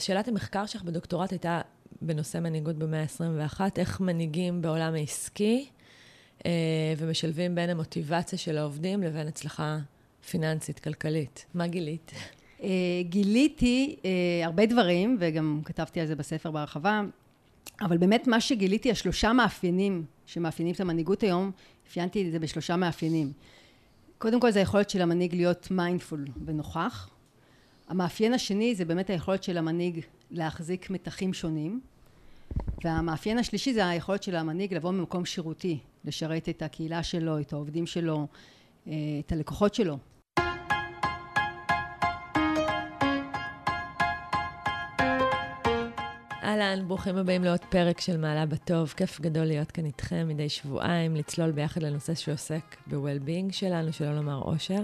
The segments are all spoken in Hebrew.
שאלת המחקר שלך בדוקטורט הייתה בנושא מנהיגות במאה ה-21, איך מנהיגים בעולם העסקי אה, ומשלבים בין המוטיבציה של העובדים לבין הצלחה פיננסית, כלכלית. מה גילית? אה, גיליתי אה, הרבה דברים, וגם כתבתי על זה בספר בהרחבה, אבל באמת מה שגיליתי, השלושה מאפיינים שמאפיינים את המנהיגות היום, אפיינתי את זה בשלושה מאפיינים. קודם כל זה היכולת של המנהיג להיות mindful ונוכח. המאפיין השני זה באמת היכולת של המנהיג להחזיק מתחים שונים. והמאפיין השלישי זה היכולת של המנהיג לבוא ממקום שירותי, לשרת את הקהילה שלו, את העובדים שלו, אה, את הלקוחות שלו. אהלן, ברוכים הבאים לעוד פרק של מעלה בטוב. כיף גדול להיות כאן איתכם מדי שבועיים, לצלול ביחד לנושא שעוסק ב-well-being שלנו, שלא לומר אושר.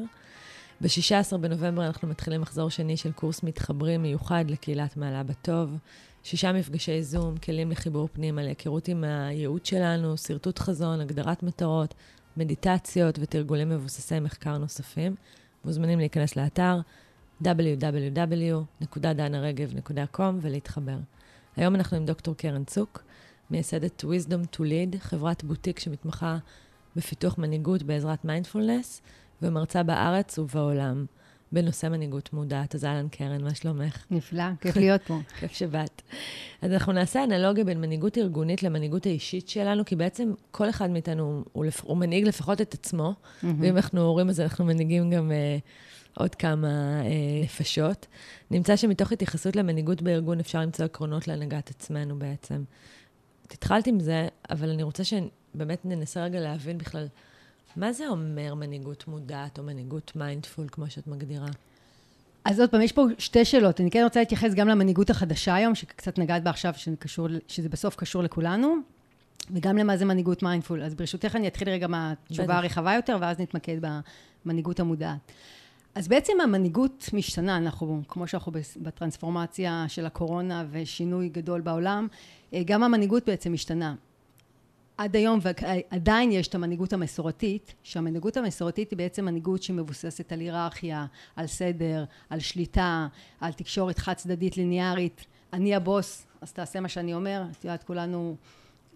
ב-16 בנובמבר אנחנו מתחילים מחזור שני של קורס מתחברים מיוחד לקהילת מעלה בטוב. שישה מפגשי זום, כלים לחיבור פנימה, להיכרות עם הייעוד שלנו, שרטוט חזון, הגדרת מטרות, מדיטציות ותרגולים מבוססי מחקר נוספים. מוזמנים להיכנס לאתר www.danaרגב.com ולהתחבר. היום אנחנו עם דוקטור קרן צוק, מייסדת Wisdom to Lead, חברת בוטיק שמתמחה בפיתוח מנהיגות בעזרת מיינדפולנס, ומרצה בארץ ובעולם בנושא מנהיגות מודעת. אז אהלן קרן, מה שלומך? נפלא, כיף להיות פה. כיף שבאת. אז אנחנו נעשה אנלוגיה בין מנהיגות ארגונית למנהיגות האישית שלנו, כי בעצם כל אחד מאיתנו הוא, לפ... הוא מנהיג לפחות את עצמו, mm-hmm. ואם אנחנו הורים אז אנחנו מנהיגים גם... אה, עוד כמה אה, נפשות. נמצא שמתוך התייחסות למנהיגות בארגון אפשר למצוא עקרונות להנהגת עצמנו בעצם. התחלתי עם זה, אבל אני רוצה שבאמת ננסה רגע להבין בכלל, מה זה אומר מנהיגות מודעת או מנהיגות mindful, כמו שאת מגדירה? אז עוד פעם, יש פה שתי שאלות. אני כן רוצה להתייחס גם למנהיגות החדשה היום, שקצת נגעת בה עכשיו, שקשור, שזה בסוף קשור לכולנו, וגם למה זה מנהיגות mindful. אז ברשותך אני אתחיל רגע מהתשובה הרחבה יותר, ואז נתמקד במנהיגות המודעת. אז בעצם המנהיגות משתנה, אנחנו, כמו שאנחנו בטרנספורמציה של הקורונה ושינוי גדול בעולם, אה, גם המנהיגות בעצם משתנה. עד היום ועדיין יש את המנהיגות המסורתית, שהמנהיגות המסורתית היא בעצם מנהיגות שמבוססת על היררכיה, על סדר, על שליטה, על תקשורת חד צדדית ליניארית. אני הבוס, אז תעשה מה שאני אומר. את יודעת, כולנו,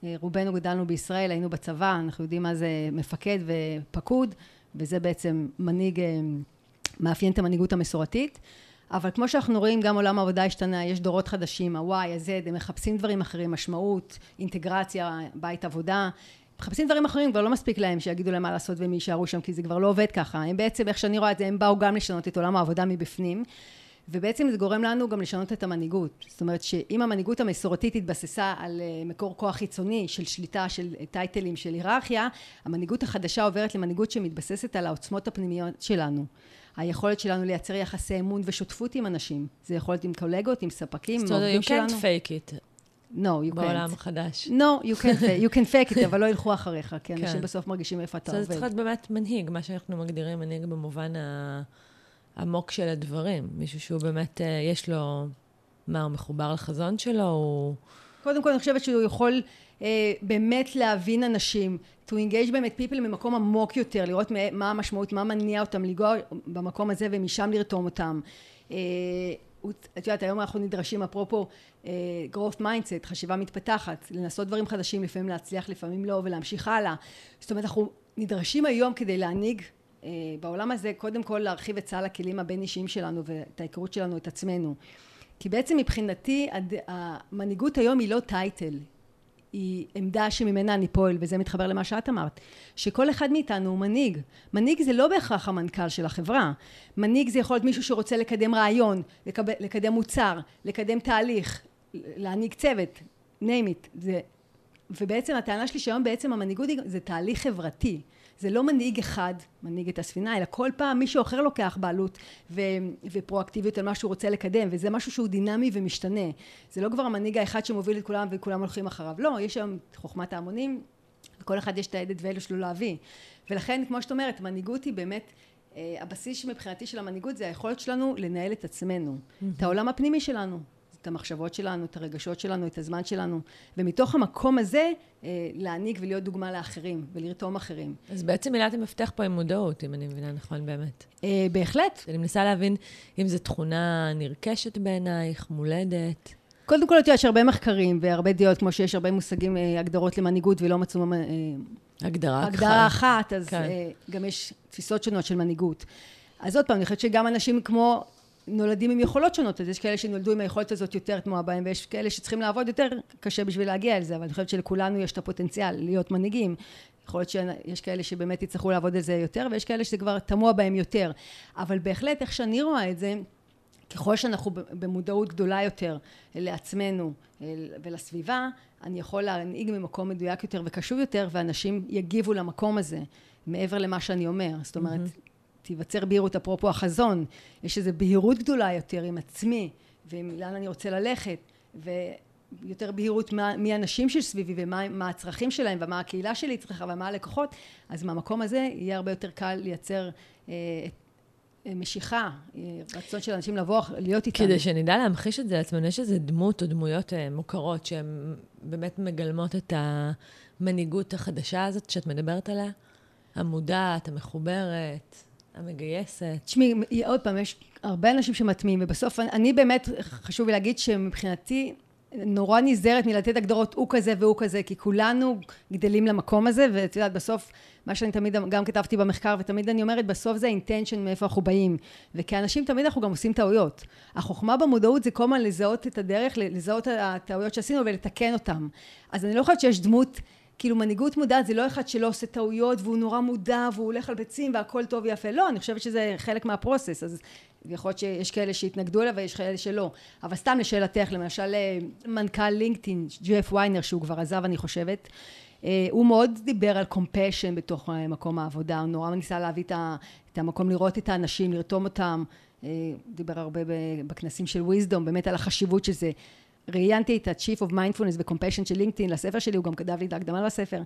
אה, רובנו גדלנו בישראל, היינו בצבא, אנחנו יודעים מה זה מפקד ופקוד, וזה בעצם מנהיג אה, מאפיין את המנהיגות המסורתית. אבל כמו שאנחנו רואים, גם עולם העבודה השתנה, יש דורות חדשים, ה-Y, ה-Z, הם מחפשים דברים אחרים, משמעות, אינטגרציה, בית עבודה. מחפשים דברים אחרים, כבר לא מספיק להם שיגידו להם מה לעשות והם יישארו שם, כי זה כבר לא עובד ככה. הם בעצם, איך שאני רואה את זה, הם באו גם לשנות את עולם העבודה מבפנים. ובעצם זה גורם לנו גם לשנות את המנהיגות. זאת אומרת שאם המנהיגות המסורתית התבססה על אה, מקור כוח חיצוני של שליטה, של טייטלים, של היררכיה, המנהיגות החדשה עוברת למנהיגות שמתבססת על העוצמות הפנימיות שלנו. היכולת שלנו לייצר יחסי אמון ושותפות עם אנשים. זה יכול להיות עם קולגות, עם ספקים, עם עובדים שלנו. זאת אומרת, you can't fake it. No, you can't. בעולם החדש. No, you can, you can fake it, אבל לא ילכו אחריך, כי אנשים כן. בסוף מרגישים איפה אתה עובד. זה צריך להיות באמת מנהיג, מה שאנחנו מגדירים מנהיג במובן העמוק של הדברים. מישהו שהוא באמת, אה, יש לו, מה, הוא מחובר לחזון שלו, הוא... קודם כל, אני חושבת שהוא יכול אה, באמת להבין אנשים, to engage באמת people ממקום עמוק יותר, לראות מה המשמעות, מה מניע אותם, לנגוע במקום הזה ומשם לרתום אותם. אה, את יודעת, היום אנחנו נדרשים, אפרופו אה, growth mindset, חשיבה מתפתחת, לנסות דברים חדשים, לפעמים להצליח, לפעמים לא, ולהמשיך הלאה. זאת אומרת, אנחנו נדרשים היום כדי להנהיג בעולם הזה, קודם כל להרחיב את סל הכלים הבין אישיים שלנו ואת ההיכרות שלנו את עצמנו. כי בעצם מבחינתי המנהיגות היום היא לא טייטל, היא עמדה שממנה אני פועל, וזה מתחבר למה שאת אמרת, שכל אחד מאיתנו הוא מנהיג. מנהיג זה לא בהכרח המנכ"ל של החברה. מנהיג זה יכול להיות מישהו שרוצה לקדם רעיון, לקב... לקדם מוצר, לקדם תהליך, להנהיג צוות, name it. זה... ובעצם הטענה שלי שהיום בעצם המנהיגות זה תהליך חברתי. זה לא מנהיג אחד מנהיג את הספינה, אלא כל פעם מישהו אחר לוקח בעלות ו- ופרואקטיביות על מה שהוא רוצה לקדם, וזה משהו שהוא דינמי ומשתנה. זה לא כבר המנהיג האחד שמוביל את כולם וכולם הולכים אחריו. לא, יש היום חוכמת ההמונים, לכל אחד יש את העדת ואלו שלו להביא. ולכן, כמו שאת אומרת, מנהיגות היא באמת... אה, הבסיס מבחינתי של המנהיגות זה היכולת שלנו לנהל את עצמנו. את העולם הפנימי שלנו. את המחשבות שלנו, את הרגשות שלנו, את הזמן שלנו, ומתוך המקום הזה אה, להעניק ולהיות דוגמה לאחרים, ולרתום אחרים. אז בעצם מילת המפתח פה היא מודעות, אם אני מבינה נכון באמת. אה, בהחלט. אני מנסה להבין אם זו תכונה נרכשת בעינייך, מולדת. קודם כל, יש הרבה מחקרים והרבה דעות, כמו שיש הרבה מושגים, אה, הגדרות למנהיגות ולא מצאו הגדרה, הגדרה אחת, אז כן. גם יש תפיסות שונות של מנהיגות. אז עוד פעם, אני חושבת שגם אנשים כמו נולדים עם יכולות שונות, אז יש כאלה שנולדו עם היכולת הזאת יותר תמוהה בהם, ויש כאלה שצריכים לעבוד יותר קשה בשביל להגיע אל זה, אבל אני חושבת שלכולנו יש את הפוטנציאל להיות מנהיגים. יכול להיות שיש כאלה שבאמת יצטרכו לעבוד על זה יותר, ויש כאלה שזה כבר תמוה בהם יותר. אבל בהחלט, איך שאני רואה את זה, ככל שאנחנו במודעות גדולה יותר לעצמנו ולסביבה, אני יכול להנהיג ממקום מדויק יותר וקשוב יותר, ואנשים יגיבו למקום הזה, מעבר למה שאני אומר. זאת אומרת, mm-hmm. תיווצר בהירות, אפרופו החזון, יש איזו בהירות גדולה יותר עם עצמי, ועם לאן אני רוצה ללכת, ויותר בהירות מה, מי האנשים שסביבי ומה הצרכים שלהם ומה הקהילה שלי צריכה ומה הלקוחות, אז מהמקום הזה יהיה הרבה יותר קל לייצר אה, אה משיכה, אה, רצון של אנשים לבוא, להיות איתנו. כדי שנדע להמחיש את זה לעצמנו, יש איזה דמות או דמויות אה, מוכרות שהן באמת מגלמות את המנהיגות החדשה הזאת שאת מדברת עליה? המודעת, המחוברת. המגייסת. תשמעי, עוד פעם, יש הרבה אנשים שמטמיעים, ובסוף אני באמת, חשוב לי להגיד שמבחינתי, נורא נזהרת מלתת הגדרות הוא כזה והוא כזה, כי כולנו גדלים למקום הזה, ואת יודעת, בסוף, מה שאני תמיד גם כתבתי במחקר, ותמיד אני אומרת, בסוף זה האינטנשן מאיפה אנחנו באים. וכאנשים תמיד אנחנו גם עושים טעויות. החוכמה במודעות זה כל הזמן לזהות את הדרך, לזהות את הטעויות שעשינו ולתקן אותן. אז אני לא חושבת שיש דמות... כאילו מנהיגות מודעת זה לא אחד שלא עושה טעויות והוא נורא מודע והוא הולך על ביצים והכל טוב ויפה. לא, אני חושבת שזה חלק מהפרוסס. אז יכול להיות שיש כאלה שהתנגדו אליו ויש כאלה שלא. אבל סתם לשאלתך, למשל אה, מנכ"ל לינקדאין, ג'ף ויינר, שהוא כבר עזב אני חושבת, אה, הוא מאוד דיבר על compassion בתוך אה, מקום העבודה, הוא נורא ניסה להביא את המקום לראות את האנשים, לרתום אותם. דיבר הרבה בכנסים של Wisdom, באמת על החשיבות של זה. ראיינתי את ה-Chief of Mindfulness ו-Compassion של לינקדאין לספר שלי, הוא גם כתב לי את ההקדמה לספר,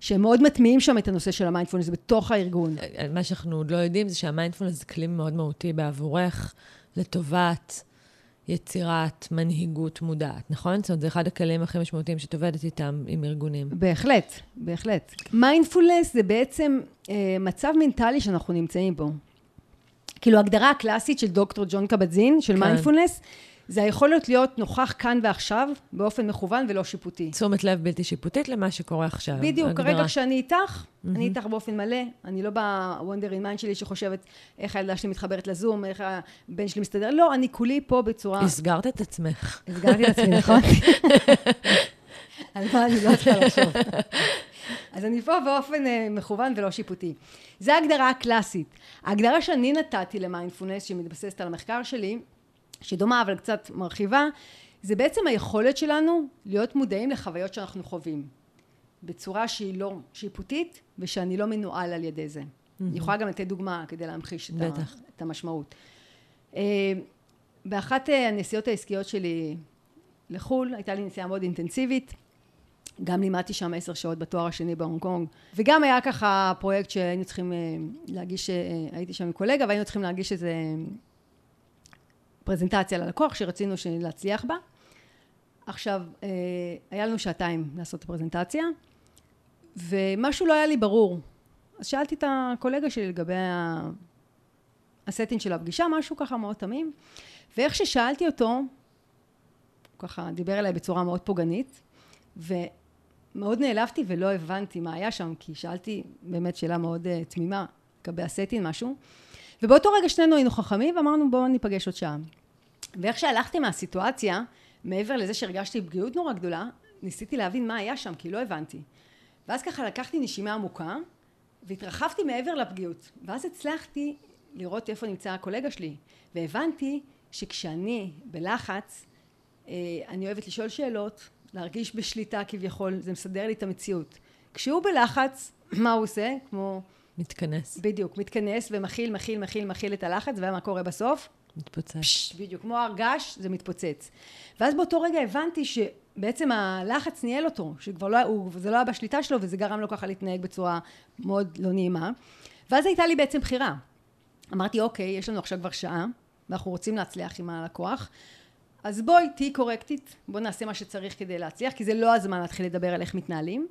שהם מאוד מטמיעים שם את הנושא של המיינדפולנס בתוך הארגון. מה שאנחנו עוד לא יודעים זה שהמיינדפולנס זה כלי מאוד מהותי בעבורך, לטובת יצירת מנהיגות מודעת, נכון? זאת אומרת, זה אחד הכלים הכי משמעותיים שאת עובדת איתם, עם ארגונים. בהחלט, בהחלט. מיינדפולנס זה בעצם אה, מצב מנטלי שאנחנו נמצאים בו. כאילו, ההגדרה הקלאסית של דוקטור ג'ון קבזין, של כן. מיינדפולנס, זה היכולת להיות נוכח כאן ועכשיו, באופן מכוון ולא שיפוטי. תשומת לב בלתי שיפוטית למה שקורה עכשיו. בדיוק, כרגע כשאני איתך, mm-hmm. אני איתך באופן מלא, אני לא ב wandering mind שלי שחושבת איך הילדה שלי מתחברת לזום, איך הבן שלי מסתדר, לא, אני כולי פה בצורה... הסגרת את עצמך. הסגרתי את עצמי, נכון? על מה אני לא צריכה לחשוב. אז אני פה באופן uh, מכוון ולא שיפוטי. זו ההגדרה הקלאסית. ההגדרה שאני נתתי למיינדפולנס, שמתבססת על המחקר שלי, שדומה אבל קצת מרחיבה, זה בעצם היכולת שלנו להיות מודעים לחוויות שאנחנו חווים. בצורה שהיא לא שיפוטית ושאני לא מנוהל על ידי זה. Mm-hmm. אני יכולה גם לתת דוגמה כדי להמחיש את, ה, את המשמעות. אה, באחת אה, הנסיעות העסקיות שלי לחו"ל, הייתה לי נסיעה מאוד אינטנסיבית. גם לימדתי שם עשר שעות בתואר השני בהונג קונג, וגם היה ככה פרויקט שהיינו צריכים אה, להגיש, הייתי שם עם קולגה, והיינו צריכים להגיש איזה פרזנטציה ללקוח שרצינו להצליח בה. עכשיו, אה, היה לנו שעתיים לעשות את הפרזנטציה, ומשהו לא היה לי ברור. אז שאלתי את הקולגה שלי לגבי ה setting של הפגישה, משהו ככה מאוד תמים, ואיך ששאלתי אותו, הוא ככה דיבר אליי בצורה מאוד פוגענית, ומאוד נעלבתי ולא הבנתי מה היה שם, כי שאלתי באמת שאלה מאוד uh, תמימה לגבי ה setting, משהו. ובאותו רגע שנינו היינו חכמים ואמרנו בואו ניפגש עוד שעה. ואיך שהלכתי מהסיטואציה, מעבר לזה שהרגשתי פגיעות נורא גדולה, ניסיתי להבין מה היה שם, כי לא הבנתי. ואז ככה לקחתי נשימה עמוקה, והתרחבתי מעבר לפגיעות. ואז הצלחתי לראות איפה נמצא הקולגה שלי, והבנתי שכשאני בלחץ, אה, אני אוהבת לשאול שאלות, להרגיש בשליטה כביכול, זה מסדר לי את המציאות. כשהוא בלחץ, מה הוא עושה? כמו... מתכנס. בדיוק, מתכנס ומכיל, מכיל, מכיל, מכיל את הלחץ, ומה קורה בסוף? מתפוצץ. פש, בדיוק, כמו הר געש, זה מתפוצץ. ואז באותו רגע הבנתי שבעצם הלחץ ניהל אותו, שכבר לא, הוא, זה לא היה בשליטה שלו, וזה גרם לו ככה להתנהג בצורה מאוד לא נעימה. ואז הייתה לי בעצם בחירה. אמרתי, אוקיי, יש לנו עכשיו כבר שעה, ואנחנו רוצים להצליח עם הלקוח. אז בואי, תהיי קורקטית, בואי נעשה מה שצריך כדי להצליח, כי זה לא הזמן להתחיל לדבר על איך מתנהלים.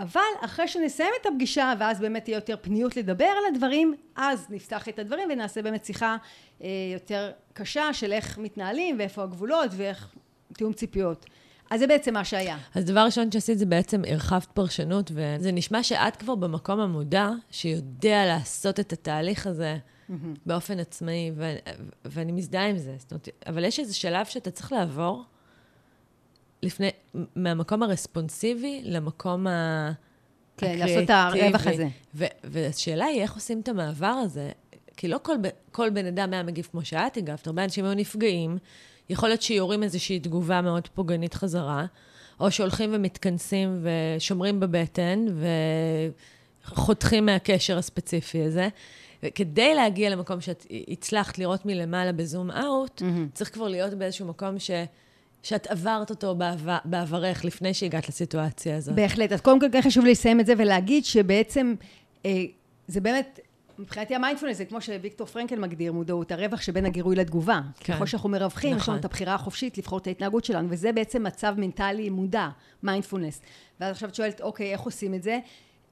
אבל אחרי שנסיים את הפגישה, ואז באמת תהיה יותר פניות לדבר על הדברים, אז נפתח את הדברים ונעשה באמת שיחה אה, יותר קשה של איך מתנהלים, ואיפה הגבולות, ואיך תיאום ציפיות. אז זה בעצם מה שהיה. אז דבר ראשון שעשית זה בעצם הרחבת פרשנות, וזה נשמע שאת כבר במקום המודע, שיודע לעשות את התהליך הזה mm-hmm. באופן עצמאי, ו- ואני מזדהה עם זה. זאת אומרת, אבל יש איזה שלב שאתה צריך לעבור לפני, מהמקום הרספונסיבי למקום ה... כן, לעשות את הרווח הזה. ו- והשאלה היא, איך עושים את המעבר הזה? כי לא כל, כל בן אדם היה מגיב כמו שאת הגבת, הרבה אנשים היו נפגעים. יכול להיות שיורים איזושהי תגובה מאוד פוגענית חזרה, או שהולכים ומתכנסים ושומרים בבטן וחותכים מהקשר הספציפי הזה. וכדי להגיע למקום שאת הצלחת לראות מלמעלה בזום אאוט, mm-hmm. צריך כבר להיות באיזשהו מקום ש... שאת עברת אותו בעבר, בעברך לפני שהגעת לסיטואציה הזאת. בהחלט. אז קודם כל כן חשוב לי לסיים את זה ולהגיד שבעצם אה, זה באמת מבחינתי המיינדפולנס זה כמו שוויקטור פרנקל מגדיר מודעות, הרווח שבין הגירוי לתגובה. כן. ככל שאנחנו מרווחים, נכון. יש לנו את הבחירה החופשית לבחור את ההתנהגות שלנו, וזה בעצם מצב מנטלי מודע, מיינדפולנס. ואז עכשיו את שואלת, אוקיי, איך עושים את זה?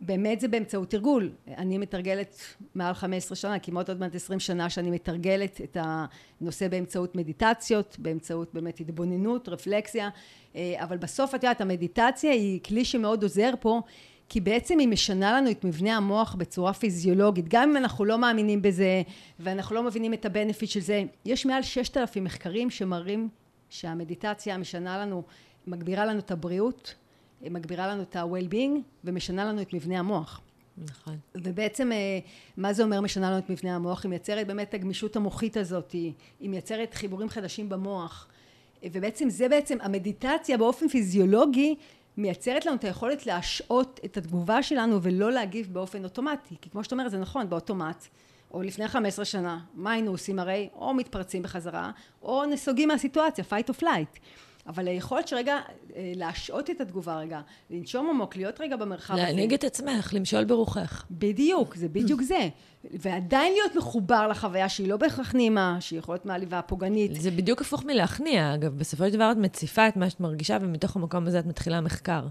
באמת זה באמצעות תרגול. אני מתרגלת מעל 15 שנה, כמעט עוד מעט 20 שנה שאני מתרגלת את הנושא באמצעות מדיטציות, באמצעות באמת התבוננות, רפלקסיה, אה, אבל בסוף את יודעת, המדיטציה היא כלי שמאוד עוזר פה, כי בעצם היא משנה לנו את מבנה המוח בצורה פיזיולוגית. גם אם אנחנו לא מאמינים בזה, ואנחנו לא מבינים את הבנפיט של זה, יש מעל ששת אלפים מחקרים שמראים שהמדיטציה משנה לנו, מגבירה לנו את הבריאות, מגבירה לנו את ה-well-being, ומשנה לנו את מבנה המוח. נכון. ובעצם, אה, מה זה אומר משנה לנו את מבנה המוח? היא מייצרת באמת את הגמישות המוחית הזאת, היא, היא מייצרת חיבורים חדשים במוח. ובעצם זה בעצם, המדיטציה באופן פיזיולוגי מייצרת לנו את היכולת להשעות את התגובה שלנו ולא להגיב באופן אוטומטי. כי כמו שאת אומרת, זה נכון, באוטומט, או לפני 15 שנה, מה היינו עושים הרי? או מתפרצים בחזרה, או נסוגים מהסיטואציה, fight or flight. אבל היכולת שרגע אה, להשעות את התגובה רגע, לנשום עמוק, להיות רגע במרחב הזה. להנהיג את עצמך, למשול ברוחך. בדיוק, זה בדיוק זה. ועדיין להיות מחובר לחוויה שהיא לא בהכרח נעימה, שהיא יכולה להיות מעליבה, פוגענית. זה בדיוק הפוך מלהכניע, אגב. בסופו של דבר את מציפה את מה שאת מרגישה, ומתוך המקום הזה את מתחילה מחקר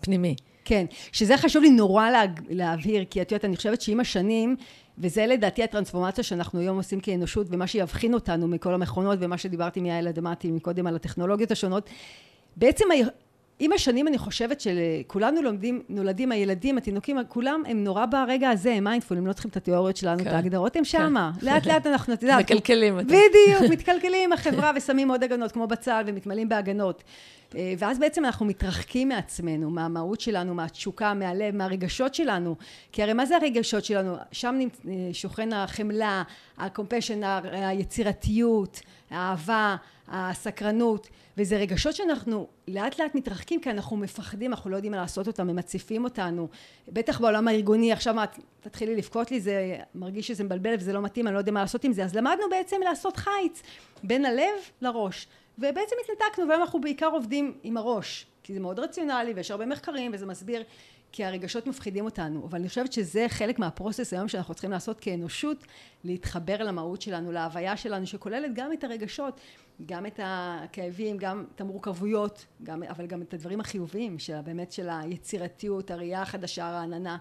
פנימי. כן, שזה חשוב לי נורא לה, להבהיר, כי את יודעת, אני חושבת שעם השנים, וזה לדעתי הטרנספורמציה שאנחנו היום עושים כאנושות, ומה שיבחין אותנו מכל המכונות, ומה שדיברתי מיעל אדמתי מקודם על הטכנולוגיות השונות, בעצם עם השנים אני חושבת שכולנו לומדים, נולדים, הילדים, התינוקות, כולם הם נורא ברגע הזה, הם mindful, הם לא צריכים את התיאוריות שלנו, כן. את ההגדרות, הם שמה. כן. לאט לאט אנחנו, את יודעת. מקלקלים. בדיוק, מתקלקלים עם החברה ושמים עוד הגנות, כמו בצה"ל, ומתמלאים בהגנות. אה, ואז בעצם אנחנו מתרחקים מעצמנו, מהמהות שלנו, מהתשוקה, מהלב, מהרגשות שלנו. כי הרי מה זה הרגשות שלנו? שם אה, שוכן החמלה, הקומפשן, היצירתיות, האהבה, הסקרנות. וזה רגשות שאנחנו לאט לאט מתרחקים כי אנחנו מפחדים, אנחנו לא יודעים מה לעשות אותם, הם מציפים אותנו. בטח בעולם הארגוני, עכשיו את תתחילי לבכות לי, זה מרגיש שזה מבלבל וזה לא מתאים, אני לא יודע מה לעשות עם זה. אז למדנו בעצם לעשות חיץ בין הלב לראש. ובעצם התנתקנו, והיום אנחנו בעיקר עובדים עם הראש, כי זה מאוד רציונלי ויש הרבה מחקרים וזה מסביר, כי הרגשות מפחידים אותנו. אבל אני חושבת שזה חלק מהפרוסס היום שאנחנו צריכים לעשות כאנושות, להתחבר למהות שלנו, להוויה שלנו, שכוללת גם את הרגשות, גם את הכאבים, גם את המורכבויות, גם, אבל גם את הדברים החיוביים, של, באמת של היצירתיות, הראייה החדשה, הרעננה.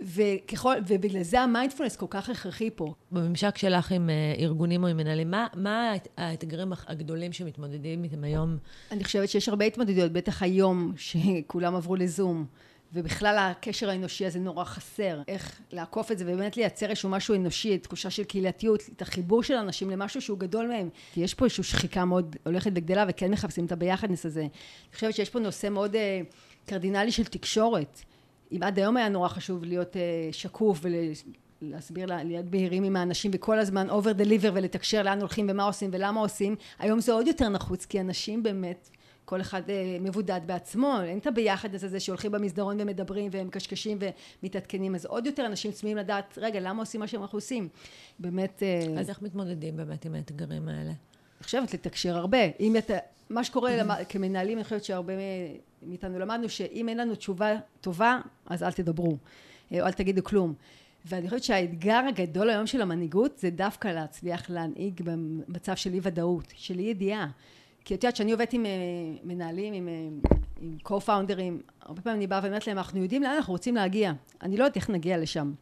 וככל, ובגלל זה המיינדפולנס כל כך הכרחי פה. בממשק שלך עם אה, ארגונים או עם מנהלים, מה, מה האתגרים הגדולים שמתמודדים איתם היום? אני חושבת שיש הרבה התמודדויות, בטח היום שכולם עברו לזום. ובכלל הקשר האנושי הזה נורא חסר. איך לעקוף את זה ובאמת לייצר איזשהו משהו אנושי, תחושה של קהילתיות, את החיבור של אנשים למשהו שהוא גדול מהם. כי יש פה איזושהי שחיקה מאוד הולכת וגדלה וכן מחפשים את הביחדנס הזה. אני חושבת שיש פה נושא מאוד uh, קרדינלי של תקשורת. אם עד היום היה נורא חשוב להיות uh, שקוף ולהסביר, להיות בהירים עם האנשים וכל הזמן over deliver ולתקשר לאן הולכים ומה עושים ולמה עושים, היום זה עוד יותר נחוץ כי אנשים באמת כל אחד אה, מבודד בעצמו, אין את הביחד הזה שהולכים במסדרון ומדברים ומקשקשים ומתעדכנים, אז עוד יותר אנשים צמאים לדעת, רגע, למה עושים מה שאנחנו עושים? באמת... אה, אז איך מתמודדים באמת עם האתגרים האלה? אני חושבת לתקשר הרבה. אם אתה, מה שקורה כמנהלים, אני חושבת שהרבה מאיתנו למדנו שאם אין לנו תשובה טובה, אז אל תדברו, או אה, אל תגידו כלום. ואני חושבת שהאתגר הגדול היום של המנהיגות זה דווקא להצליח להנהיג במצב של אי ודאות, של אי ידיעה. כי את יודעת, כשאני עובדת עם אה, מנהלים, עם, אה, עם co-founders, הרבה פעמים אני באה ואומרת להם, אנחנו יודעים לאן אנחנו רוצים להגיע. אני לא יודעת איך נגיע לשם.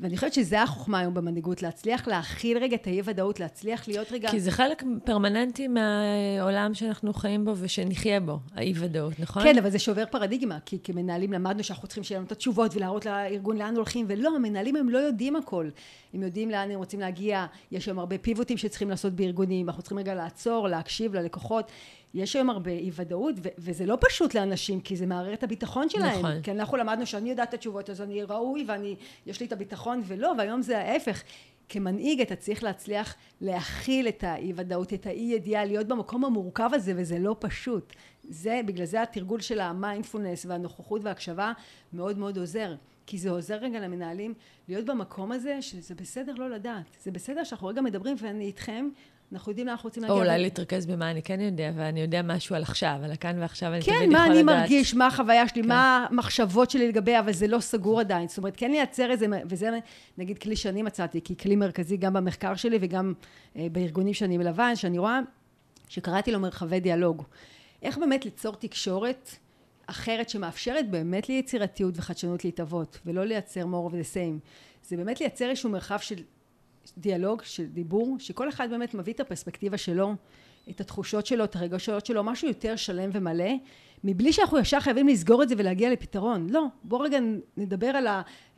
ואני חושבת שזה החוכמה היום במנהיגות, להצליח להכיל רגע את האי-ודאות, להצליח להיות רגע... כי זה חלק פרמננטי מהעולם שאנחנו חיים בו ושנחיה בו, האי-ודאות, נכון? כן, אבל זה שובר פרדיגמה, כי כמנהלים למדנו שאנחנו צריכים שיהיה לנו את התשובות ולהראות לארגון לאן הולכים, ולא, המנהלים הם לא יודעים הכל. הם יודעים לאן הם רוצים להגיע, יש שם הרבה פיבוטים שצריכים לעשות בארגונים, אנחנו צריכים רגע לעצור, להקשיב ללקוחות. יש היום הרבה אי ודאות, ו- וזה לא פשוט לאנשים, כי זה מערער את הביטחון שלהם. נכון. כי אנחנו למדנו שאני יודעת את התשובות, אז אני ראוי ואני, יש לי את הביטחון, ולא, והיום זה ההפך. כמנהיג אתה צריך להצליח להכיל את האי ודאות, את האי ידיעה, להיות במקום המורכב הזה, וזה לא פשוט. זה, בגלל זה התרגול של המיינדפולנס והנוכחות וההקשבה מאוד מאוד עוזר. כי זה עוזר רגע למנהלים להיות במקום הזה, שזה בסדר לא לדעת. זה בסדר שאנחנו רגע מדברים ואני איתכם, אנחנו יודעים לאן אנחנו רוצים להגיע. או אולי להתרכז במה אני כן יודע, ואני יודע משהו על עכשיו, על הכאן ועכשיו, אני כן, תמיד יכולה לדעת. כן, מה אני מרגיש, מה החוויה שלי, כן. מה המחשבות שלי לגבי, אבל זה לא סגור עדיין. זאת אומרת, כן לייצר איזה, וזה נגיד כלי שאני מצאתי, כי כלי מרכזי גם במחקר שלי וגם אה, בארגונים שאני מלווה, שאני רואה, שקראתי לו מרחבי דיאלוג. איך באמת ליצור תקשורת אחרת שמאפשרת באמת ליצירתיות וחדשנות להתהוות, ולא לייצר more of the same. זה באמת לייצר איזשהו מרחב של דיאלוג, של דיבור, שכל אחד באמת מביא את הפרספקטיבה שלו, את התחושות שלו, את הרגשות שלו, משהו יותר שלם ומלא, מבלי שאנחנו ישר חייבים לסגור את זה ולהגיע לפתרון. לא, בואו רגע נדבר על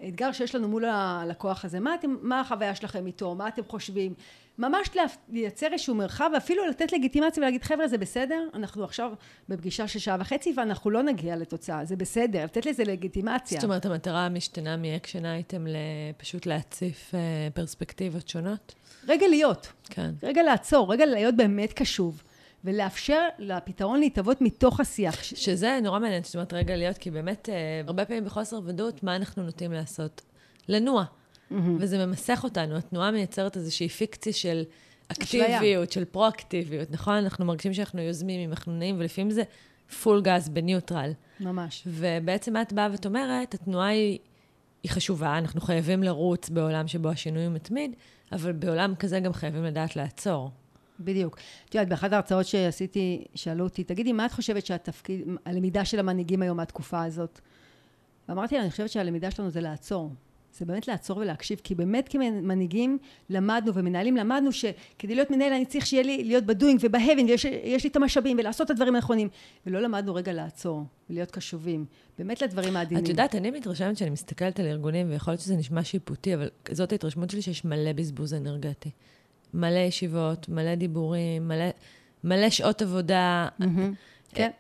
האתגר שיש לנו מול הלקוח הזה. מה, אתם, מה החוויה שלכם איתו? מה אתם חושבים? ממש לייצר איזשהו מרחב, ואפילו לתת לגיטימציה ולהגיד, חבר'ה, זה בסדר, אנחנו עכשיו בפגישה של שעה וחצי, ואנחנו לא נגיע לתוצאה, זה בסדר, לתת לזה לגיטימציה. זאת אומרת, המטרה משתנה מאקשן אייטם לפשוט להציף אה, פרספקטיבות שונות? רגע להיות. כן. רגע לעצור, רגע להיות באמת קשוב. ולאפשר לפתרון להתהוות מתוך השיח. שזה נורא מעניין, זאת אומרת, רגע להיות, כי באמת, אה, הרבה פעמים בחוסר ודאות, מה אנחנו נוטים לעשות? לנוע. Mm-hmm. וזה ממסך אותנו. התנועה מייצרת איזושהי פיקציה של אקטיביות, של פרואקטיביות, נכון? אנחנו מרגישים שאנחנו יוזמים, אם אנחנו נעים, ולפעמים זה פול גז בניוטרל. ממש. ובעצם את באה ואת אומרת, התנועה היא, היא חשובה, אנחנו חייבים לרוץ בעולם שבו השינוי הוא מתמיד, אבל בעולם כזה גם חייבים לדעת לעצור. בדיוק. את יודעת, באחת ההרצאות שעשיתי, שאלו אותי, תגידי, מה את חושבת שהתפקיד, הלמידה של המנהיגים היום מהתקופה הזאת? ואמרתי לה, אני חושבת שהלמידה שלנו זה לעצור. זה באמת לעצור ולהקשיב, כי באמת כמנהיגים למדנו ומנהלים למדנו שכדי להיות מנהל אני צריך שיהיה לי להיות בדוינג ובהבינג ויש לי את המשאבים ולעשות את הדברים הנכונים ולא למדנו רגע לעצור ולהיות קשובים באמת לדברים העדינים. את יודעת, אני מתרשמת שאני מסתכלת על ארגונים ויכול להיות שזה נשמע שיפוטי אבל זאת ההתרשמות שלי שיש מלא בזבוז אנרגטי. מלא ישיבות, מלא דיבורים, מלא, מלא שעות עבודה. Mm-hmm. כן.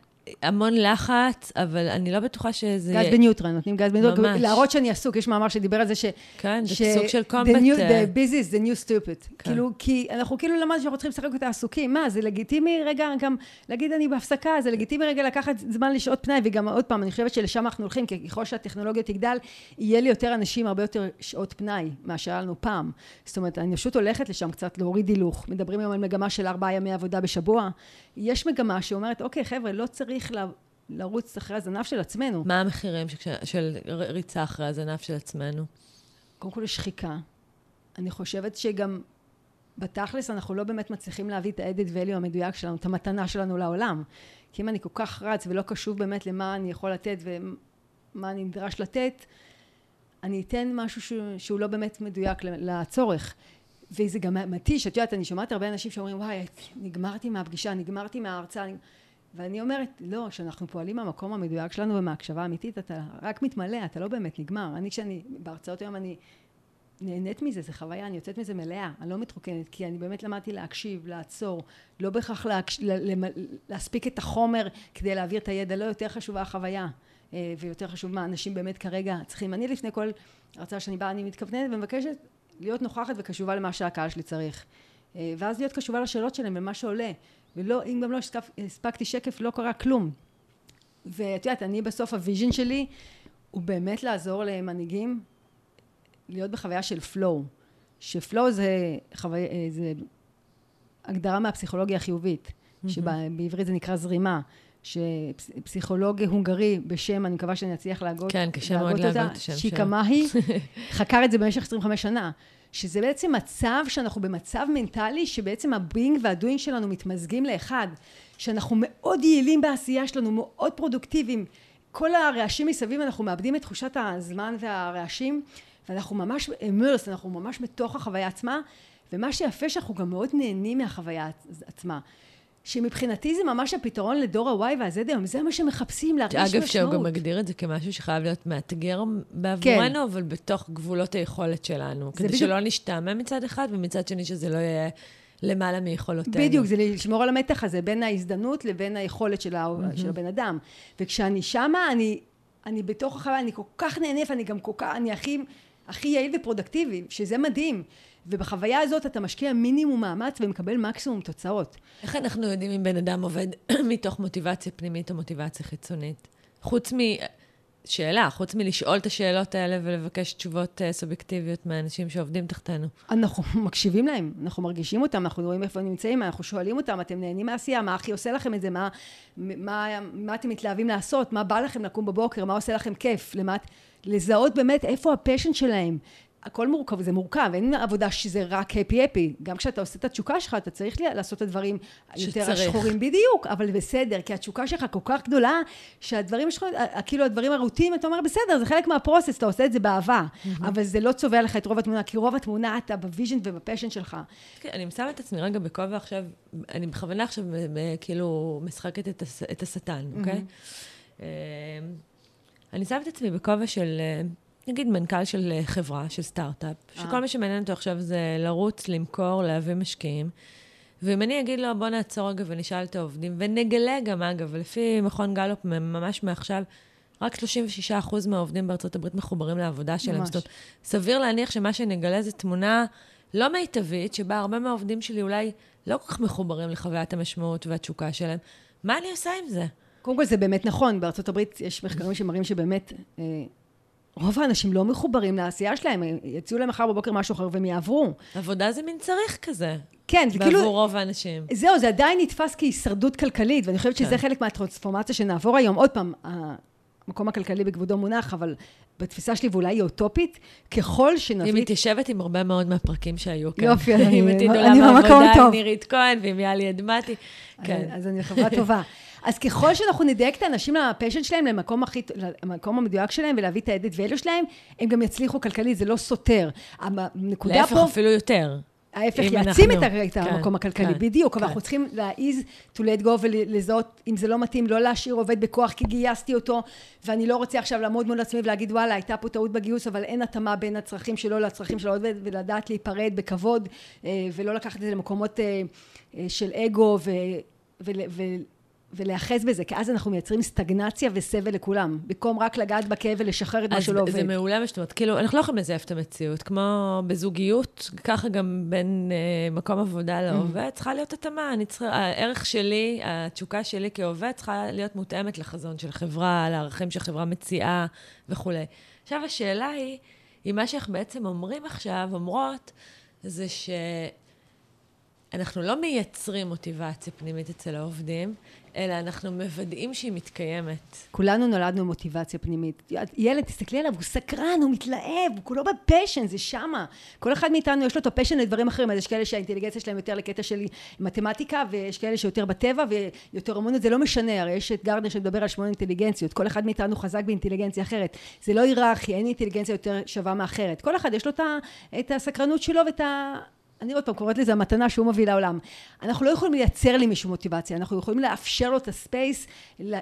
המון לחץ, אבל אני לא בטוחה שזה... גז בניוטרל, נותנים גז בניוטרל. ממש. להראות שאני עסוק, יש מאמר שדיבר על זה ש... כן, זה סוג של קומבט. The busy is the new stupid. כן. כאילו, כי אנחנו כאילו למדנו שאנחנו צריכים לשחק אותה עסוקים. מה, זה לגיטימי רגע גם להגיד אני בהפסקה, זה לגיטימי רגע לקחת זמן לשעות פנאי, וגם עוד פעם, אני חושבת שלשם אנחנו הולכים, כי ככל שהטכנולוגיה תגדל, יהיה לי יותר אנשים, הרבה יותר שעות פנאי, מאשר לנו פעם. זאת אומרת, אני פשוט הולכת לשם קצת להוריד הילוך. מדברים היום על מגמה של ארבעה ימי עבודה בשבוע. יש מגמה שאומרת, אוקיי, חבר'ה, לא צריך לרוץ אחרי הזנב של עצמנו. מה המחירים של, של ריצה אחרי הזנב של עצמנו? קודם כל יש שחיקה. אני חושבת שגם בתכלס אנחנו לא באמת מצליחים להביא את ה-added value המדויק שלנו, את המתנה שלנו לעולם. כי אם אני כל כך רץ ולא קשוב באמת למה אני יכול לתת ומה אני נדרש לתת, אני אתן משהו שהוא, שהוא לא באמת מדויק לצורך. וזה גם מתיש, את יודעת, אני שומעת הרבה אנשים שאומרים, וואי, נגמרתי מהפגישה, נגמרתי מההרצאה, ואני אומרת, לא, כשאנחנו פועלים מהמקום המדויק שלנו ומהקשבה אמיתית, אתה רק מתמלא, אתה לא באמת נגמר. אני, כשאני, בהרצאות היום אני נהנית מזה, זו חוויה, אני יוצאת מזה מלאה, אני לא מתרוקנת, כי אני באמת למדתי להקשיב, לעצור, לא בהכרח להקש... להספיק את החומר כדי להעביר את הידע, לא יותר חשובה החוויה, אה, ויותר חשוב מה אנשים באמת כרגע צריכים. אני לפני כל הרצאה שאני באה, אני מתכוונת ומבקשת להיות נוכחת וקשובה למה שהקהל שלי צריך. אה, ואז להיות קשובה לשאלות שלהם ולמה שעולה. ולא, אם גם לא הספקתי שקף, לא קרה כלום. ואת יודעת, אני בסוף ה vision שלי הוא באמת לעזור למנהיגים להיות בחוויה של flow. ש flow זה, חוו... זה הגדרה מהפסיכולוגיה החיובית. שבעברית זה נקרא זרימה. שפסיכולוג הונגרי בשם, אני מקווה שאני אצליח להגות, כן, קשה מאוד להגות את השם שלו. שיקה מאהי, חקר את זה במשך 25 שנה. שזה בעצם מצב שאנחנו במצב מנטלי, שבעצם הבינג והדוינג שלנו מתמזגים לאחד. שאנחנו מאוד יעילים בעשייה שלנו, מאוד פרודוקטיביים. כל הרעשים מסביב, אנחנו מאבדים את תחושת הזמן והרעשים, ואנחנו ממש אמרס, אנחנו ממש בתוך החוויה עצמה, ומה שיפה שאנחנו גם מאוד נהנים מהחוויה עצמה. שמבחינתי זה ממש הפתרון לדור ה-Y וה-Z היום, זה מה שמחפשים, להרגיש משמעות. אגב, שהוא גם מגדיר את זה כמשהו שחייב להיות מאתגר בעבורנו, כן. אבל בתוך גבולות היכולת שלנו. כדי בדיוק... שלא נשתעמם מצד אחד, ומצד שני שזה לא יהיה למעלה מיכולותינו. בדיוק, זה לשמור על המתח הזה בין ההזדמנות לבין היכולת של, ה... mm-hmm. של הבן אדם. וכשאני שמה, אני, אני בתוך החוויה, אני כל כך נהנית, אני גם כל כך, אני הכי, הכי יעיל ופרודקטיבי, שזה מדהים. ובחוויה הזאת אתה משקיע מינימום מאמץ ומקבל מקסימום תוצאות. איך אנחנו יודעים אם בן אדם עובד מתוך מוטיבציה פנימית או מוטיבציה חיצונית? חוץ מ... שאלה, חוץ מלשאול את השאלות האלה ולבקש תשובות uh, סובייקטיביות מהאנשים שעובדים תחתנו. אנחנו מקשיבים להם, אנחנו מרגישים אותם, אנחנו רואים איפה הם נמצאים, אנחנו שואלים אותם, אתם נהנים מהעשייה, מה הכי עושה לכם את זה, מה, מה, מה אתם מתלהבים לעשות, מה בא לכם לקום בבוקר, מה עושה לכם כיף, למט, לזהות באמת איפה ה passion שלהם, הכל מורכב, זה מורכב, אין עבודה שזה רק happy-happy. גם כשאתה עושה את התשוקה שלך, אתה צריך לעשות את הדברים שצריך. יותר השחורים בדיוק, אבל בסדר, כי התשוקה שלך כל כך גדולה, שהדברים השחורים, כאילו הדברים הרוטיניים, אתה אומר, בסדר, זה חלק מה process, אתה עושה את זה באהבה, mm-hmm. אבל זה לא צובע לך את רוב התמונה, כי רוב התמונה אתה ב vision וב passion שלך. כן, אני שמה את עצמי רגע בכובע עכשיו, אני בכוונה עכשיו כאילו משחקת את השטן, אוקיי? אמ, אני שמה את עצמי בכובע של... נגיד מנכ"ל של אה, חברה, של סטארט-אפ, שכל מה שמעניין אותו עכשיו זה לרוץ, למכור, להביא משקיעים. ואם אני אגיד לו, בוא נעצור רגע ונשאל את העובדים, ונגלה גם, אגב, לפי מכון גלופ, ממש מעכשיו, רק 36% מהעובדים בארצות הברית מחוברים לעבודה שלהם. ממש. זאת אומרת, סביר להניח שמה שנגלה זה תמונה לא מיטבית, שבה הרבה מהעובדים שלי אולי לא כל כך מחוברים לחוויית המשמעות והתשוקה שלהם. מה אני עושה עם זה? קודם כל, זה באמת נכון. בארצות הברית יש מחקרים שמראים שבאמת... רוב האנשים לא מחוברים לעשייה שלהם, יציעו להם מחר בבוקר משהו אחר והם יעברו. עבודה זה מין צריך כזה. כן, זה כאילו... בעבור רוב האנשים. זהו, זה עדיין נתפס כהישרדות כלכלית, ואני חושבת שזה כן. חלק מהטרנספורמציה שנעבור היום. עוד פעם, המקום הכלכלי בכבודו מונח, אבל בתפיסה שלי, ואולי היא אוטופית, ככל שנביא... היא מתיישבת עם הרבה מאוד מהפרקים שהיו כאן. יופי, אני, עם עתיד עולם העבודה, עם נירית כהן ועם יאלי אדמתי. כן. אז אני חברה טובה. אז ככל שאנחנו נדייק את האנשים לפשן שלהם, למקום, הכי, למקום המדויק שלהם, ולהביא את האדד ואלו שלהם, הם גם יצליחו כלכלית, זה לא סותר. הנקודה להפך, פה... להפך, אפילו יותר. ההפך יעצים אנחנו, את, כן, המקום הכלכלי, כן, בדיוק, כן. אבל אנחנו צריכים להעיז to let go ולזהות, אם זה לא מתאים, לא להשאיר עובד בכוח כי גייסתי אותו, ואני לא רוצה עכשיו לעמוד מול עצמי ולהגיד, וואלה, הייתה פה טעות בגיוס, אבל אין התאמה בין הצרכים שלו לצרכים של העובד, ולדעת להיפרד בכבוד, אה, ולא לקחת את זה למקומות אה, אה, של אגו, ו... ולהיאחז בזה, כי אז אנחנו מייצרים סטגנציה וסבל לכולם, במקום רק לגעת בכאב ולשחרר את מה שלא עובד. זה מעולה מה שאת אומרת, כאילו, אנחנו לא יכולים לזייף את המציאות, כמו בזוגיות, ככה גם בין אה, מקום עבודה לעובד, mm. צריכה להיות התאמה, צריכה, הערך שלי, התשוקה שלי כעובד, צריכה להיות מותאמת לחזון של חברה, לערכים שחברה מציעה וכולי. עכשיו, השאלה היא, אם מה שאנחנו בעצם אומרים עכשיו, אומרות, זה ש... אנחנו לא מייצרים מוטיבציה פנימית אצל העובדים, אלא אנחנו מוודאים שהיא מתקיימת. כולנו נולדנו מוטיבציה פנימית. ילד, תסתכלי עליו, הוא סקרן, הוא מתלהב, הוא כולו ב passion, זה שמה. כל אחד מאיתנו יש לו את ה passion לדברים אחרים, אז יש כאלה שהאינטליגנציה שלהם יותר לקטע של מתמטיקה, ויש כאלה שיותר בטבע ויותר אמונות, זה לא משנה, הרי יש את גרדנר שמדבר על שמונה אינטליגנציות, כל אחד מאיתנו חזק באינטליגנציה אחרת. זה לא היררכי, אין אינטליגנציה יותר שווה מאחרת. כל אחד יש לו את הסקרנות שלו ואת. אני עוד פעם קוראת לזה המתנה שהוא מביא לעולם. אנחנו לא יכולים לייצר למישהו מוטיבציה, אנחנו יכולים לאפשר לו את הספייס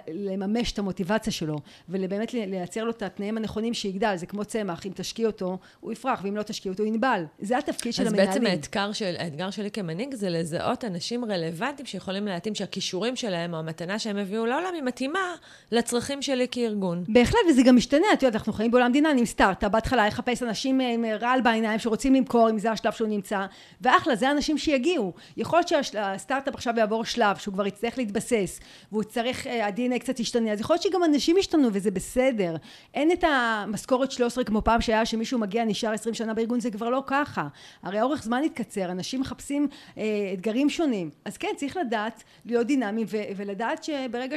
לממש את המוטיבציה שלו, ובאמת לייצר לו את התנאים הנכונים שיגדל, זה כמו צמח, אם תשקיע אותו, הוא יפרח, ואם לא תשקיע אותו, הוא ינבל. זה התפקיד של המנהלים. אז בעצם האתגר, של, האתגר שלי כמנהיג זה לזהות אנשים רלוונטיים שיכולים להתאים שהכישורים שלהם, או המתנה שהם הביאו לעולם, היא מתאימה לצרכים שלי כארגון. בהחלט, וזה גם משתנה, את יודעת, אנחנו חיים בעולם דינמי עם סטארט-אפ, בהתחלה יחפש אנשים עם רעל בעיניים שרוצים למכור, אם זה השלב שהוא נמצא. ואחלה, זה האנשים שיגיעו. יכול להיות שהסטארט-אפ עכשיו יעבור שלב, שהוא כבר יצטרך להתבסס, והוא צריך, אה, ה-DNA קצת ישתנה, אז יכול להיות שגם אנשים ישתנו וזה בסדר. אין את המשכורת 13 כמו פעם שהיה, שמישהו מגיע, נשאר 20 שנה בארגון, זה כבר לא ככה. הרי אורך זמן התקצר, אנשים מחפשים אה, אתגרים שונים. אז כן, צריך לדעת להיות דינמיים ולדעת שברגע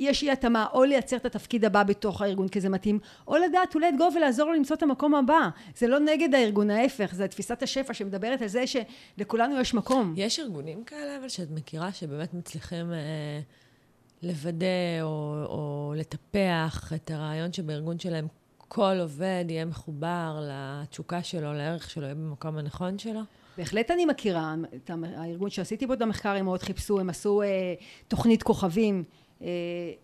שיש אי התאמה, או לייצר את התפקיד הבא בתוך הארגון כי זה מתאים, או לדעת אולי go ולעזור לו למצוא את המקום הבא. זה לא נגד הארגון, ההפך, זה תפיסת השפע שמדברת על זה שלכולנו יש מקום. יש ארגונים כאלה, אבל שאת מכירה, שבאמת מצליחים... אה... לוודא או, או לטפח את הרעיון שבארגון שלהם כל עובד יהיה מחובר לתשוקה שלו, לערך שלו, יהיה במקום הנכון שלו? בהחלט אני מכירה. את הארגון שעשיתי בו את המחקר, הם מאוד חיפשו, הם עשו אה, תוכנית כוכבים,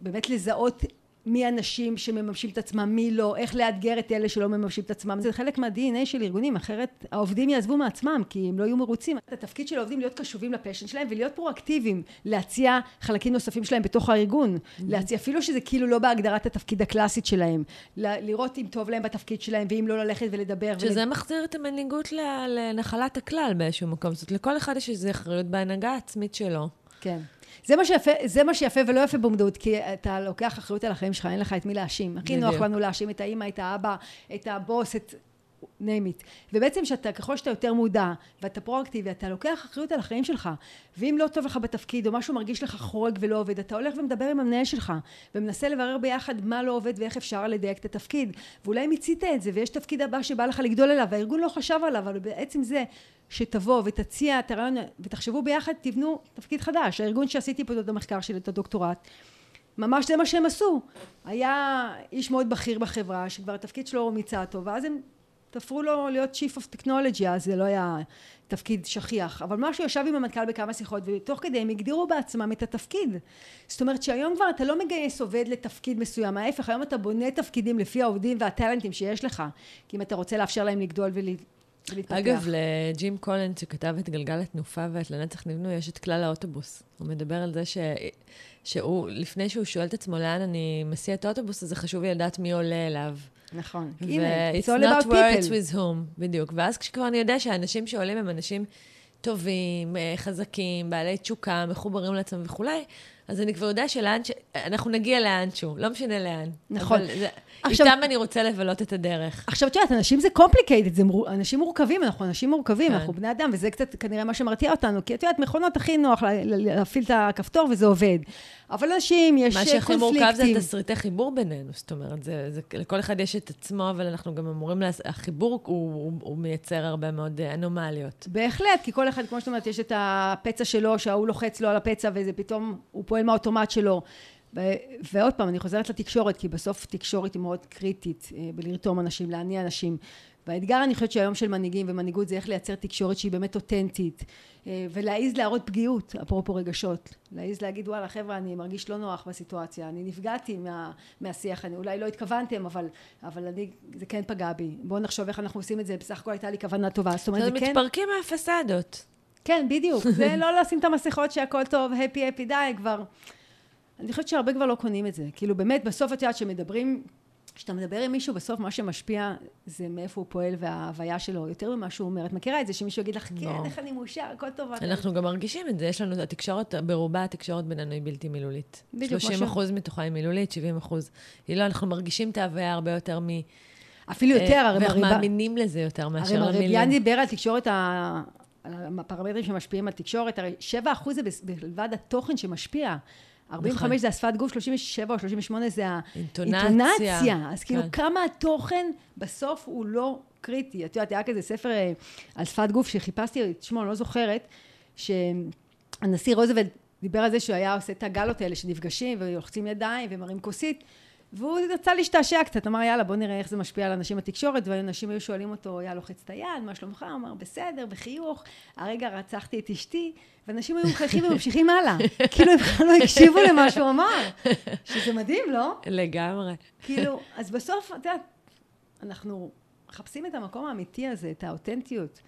באמת לזהות מי אנשים שמממשים את עצמם, מי לא, איך לאתגר את אלה שלא מממשים את עצמם. זה חלק מה-DNA של ארגונים, אחרת העובדים יעזבו מעצמם, כי הם לא יהיו מרוצים. התפקיד של העובדים להיות קשובים לפשן שלהם ולהיות פרואקטיביים, להציע חלקים נוספים שלהם בתוך הארגון. Mm-hmm. להציע, אפילו שזה כאילו לא בהגדרת התפקיד הקלאסית שלהם. לראות אם טוב להם בתפקיד שלהם, ואם לא ללכת ולדבר. שזה ול... מחזיר את המנהיגות לנחלת הכלל באיזשהו מקום. זאת אומרת, לכל אחד יש איזו אחריות בהנהגה העצמית שלו. כן. זה מה שיפה, זה מה שיפה ולא יפה במודעות, כי אתה לוקח אחריות על החיים שלך, אין לך את מי להאשים. הכי נוח לנו להאשים את האימא, את האבא, את הבוס, את... name it. ובעצם שאתה, ככל שאתה יותר מודע, ואתה פרואקטיבי, אתה לוקח אחריות על החיים שלך, ואם לא טוב לך בתפקיד, או משהו מרגיש לך חורג ולא עובד, אתה הולך ומדבר עם המנהל שלך, ומנסה לברר ביחד מה לא עובד ואיך אפשר לדייק את התפקיד. ואולי מיצית את זה, ויש תפקיד הבא שבא לך לגדול אליו, והארגון לא חשב עליו, אבל בעצם זה שתבוא ותציע את הרעיון, ותחשבו ביחד, תבנו תפקיד חדש. הארגון שעשיתי פה את המחקר שלי, את הדוקטורט, ממש זה מה שהם עשו. היה איש מאוד בכיר בחברה, שכבר התפקיד שלו מיצה אותו, ואז הם תפרו לו להיות Chief of Technology, אז זה לא היה תפקיד שכיח. אבל משהו ישב עם המנכ"ל בכמה שיחות, ותוך כדי הם הגדירו בעצמם את התפקיד. זאת אומרת שהיום כבר אתה לא מגייס עובד לתפקיד מסוים, ההפך, היום אתה בונה תפקידים לפי העובדים והטאלנטים שיש לך. כי אם אתה רוצה לאפשר להם לגדול ולהתפתח. אגב, לג'ים קולנד, שכתב את גלגל התנופה ואת לנצח נבנו, יש את כלל האוטובוס. הוא מדבר על זה ש... שהוא, לפני שהוא שואל את עצמו לאן אני מסיע את האוטובוס, אז זה חשוב לי לדעת מי עולה אליו. נכון. הנה, it's not where it's with whom, בדיוק. ואז כשכבר אני יודע שהאנשים שעולים הם אנשים טובים, אה, חזקים, בעלי תשוקה, מחוברים לעצמם וכולי, אז אני כבר יודע שלאן, ש... אנחנו נגיע לאנשהו, לא משנה לאן. נכון. זה... עכשיו, איתם אני רוצה לבלות את הדרך. עכשיו, את יודעת, אנשים זה complicated, זה מור... אנשים מורכבים, אנחנו אנשים מורכבים, כן. אנחנו בני אדם, וזה קצת כנראה מה שמרתיע אותנו, כי את יודעת, מכונות הכי נוח לה... להפעיל את הכפתור וזה עובד. אבל אנשים, יש קונפליקטים. מה שהכי מורכב זה תסריטי חיבור בינינו, זאת אומרת, זה, זה, לכל אחד יש את עצמו, אבל אנחנו גם אמורים, לה... החיבור הוא, הוא, הוא מייצר הרבה מאוד אה, אנומליות. בהחלט, כי כל אחד, כמו שאת אומרת, יש את הפצע שלו, שההוא לוחץ לו על הפצע, וזה פתאום, הוא פועל מהאוטומט שלו. ועוד פעם, אני חוזרת לתקשורת, כי בסוף תקשורת היא מאוד קריטית אה, בלרתום אנשים, להניע אנשים. והאתגר, אני חושבת שהיום של מנהיגים ומנהיגות זה איך לייצר תקשורת שהיא באמת אותנטית, אה, ולהעיז להראות פגיעות, אפרופו רגשות. להעיז להגיד, וואלה, חבר'ה, אני מרגיש לא נוח בסיטואציה, אני נפגעתי מה, מהשיח, אני, אולי לא התכוונתם, אבל, אבל אני, זה כן פגע בי. בואו נחשוב איך אנחנו עושים את זה, בסך הכל הייתה לי כוונה טובה. זאת אומרת, זה כן... מתפרקים מהפסדות. כן, בדיוק. זה לא לשים את המסכות שהכל טוב, הפי הפי די, כבר... אני חושבת שהרבה כבר לא קונים את זה. כאילו באמת, בסוף את יודעת שמדברים, כשאתה מדבר עם מישהו, בסוף מה שמשפיע זה מאיפה הוא פועל וההוויה שלו, יותר ממה שהוא אומר. את מכירה את זה שמישהו יגיד לך, כן, לא. איך אני מאושר, הכל טוב. אנחנו גם מרגישים את זה, יש לנו, התקשורת, ברובה התקשורת בינינו היא בלתי מילולית. בדיוק, 30 אחוז מתוכה היא מילולית, 70 אחוז. היא לא, אנחנו מרגישים את ההוויה הרבה יותר מ... אפילו יותר, אה, הרי... ואנחנו מאמינים לזה יותר מאשר למילים. הרי מריביאן דיבר על תקשורת הפרמטרים שמשפיעים על תקשורת, הרי 7 אחוז זה בלבד התוכן שמשפיע. 45 נכון. זה השפת גוף, 37 או 38 זה האינטונציה. אז כאילו, כן. כמה התוכן בסוף הוא לא קריטי. את יודעת, היה כזה ספר אה, על שפת גוף שחיפשתי את שמו, אני לא זוכרת, שהנשיא רוזוולט דיבר על זה שהוא היה עושה את הגלות האלה שנפגשים ולוחצים ידיים ומראים כוסית. והוא רצה להשתעשע קצת, אמר יאללה בוא נראה איך זה משפיע על אנשים בתקשורת, ואנשים היו שואלים אותו, יא לוחץ את היד, מה שלומך? הוא אמר בסדר, בחיוך, הרגע רצחתי את אשתי, ואנשים היו מחייכים וממשיכים הלאה. כאילו הם בכלל לא הקשיבו למה שהוא אמר, שזה מדהים, לא? לגמרי. כאילו, אז בסוף, את יודעת, אנחנו מחפשים את המקום האמיתי הזה, את האותנטיות.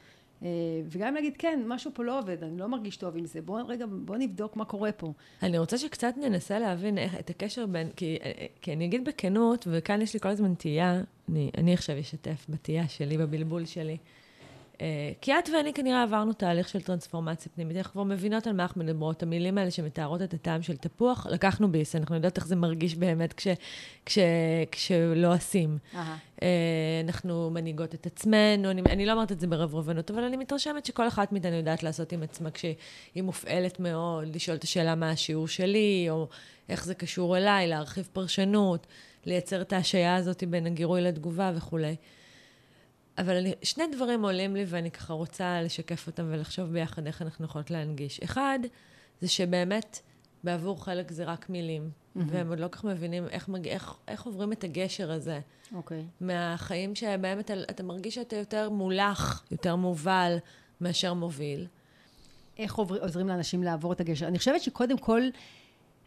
אה, וגם להגיד, כן, משהו פה לא עובד, אני לא מרגיש טוב עם זה, בואו רגע, בואו נבדוק מה קורה פה. אני רוצה שקצת ננסה להבין איך, את הקשר בין, כי, אה, אה, כי אני אגיד בכנות, וכאן יש לי כל הזמן תהייה, אני, אני עכשיו אשתף בתהייה שלי, בבלבול שלי. אה, כי את ואני כנראה עברנו תהליך של טרנספורמציה פנימית, אנחנו כבר מבינות על מה אנחנו מדברות. המילים האלה שמתארות את הטעם של תפוח, לקחנו ביס, אנחנו יודעות איך זה מרגיש באמת כש, כש, כשלא עושים. Uh-huh. אנחנו מנהיגות את עצמנו, אני, אני לא אומרת את זה ברברבנות, אבל אני מתרשמת שכל אחת מאיתנו יודעת לעשות עם עצמה כשהיא מופעלת מאוד, לשאול את השאלה מה השיעור שלי, או איך זה קשור אליי, להרחיב פרשנות, לייצר את ההשעיה הזאת בין הגירוי לתגובה וכולי. אבל אני, שני דברים עולים לי ואני ככה רוצה לשקף אותם ולחשוב ביחד איך אנחנו יכולות להנגיש. אחד, זה שבאמת בעבור חלק זה רק מילים, mm-hmm. והם עוד לא כך מבינים איך, מג... איך, איך עוברים את הגשר הזה. אוקיי. Okay. מהחיים שבהם אתה, אתה מרגיש שאתה יותר מולח, יותר מובל, מאשר מוביל. איך עובר, עוזרים לאנשים לעבור את הגשר? אני חושבת שקודם כל,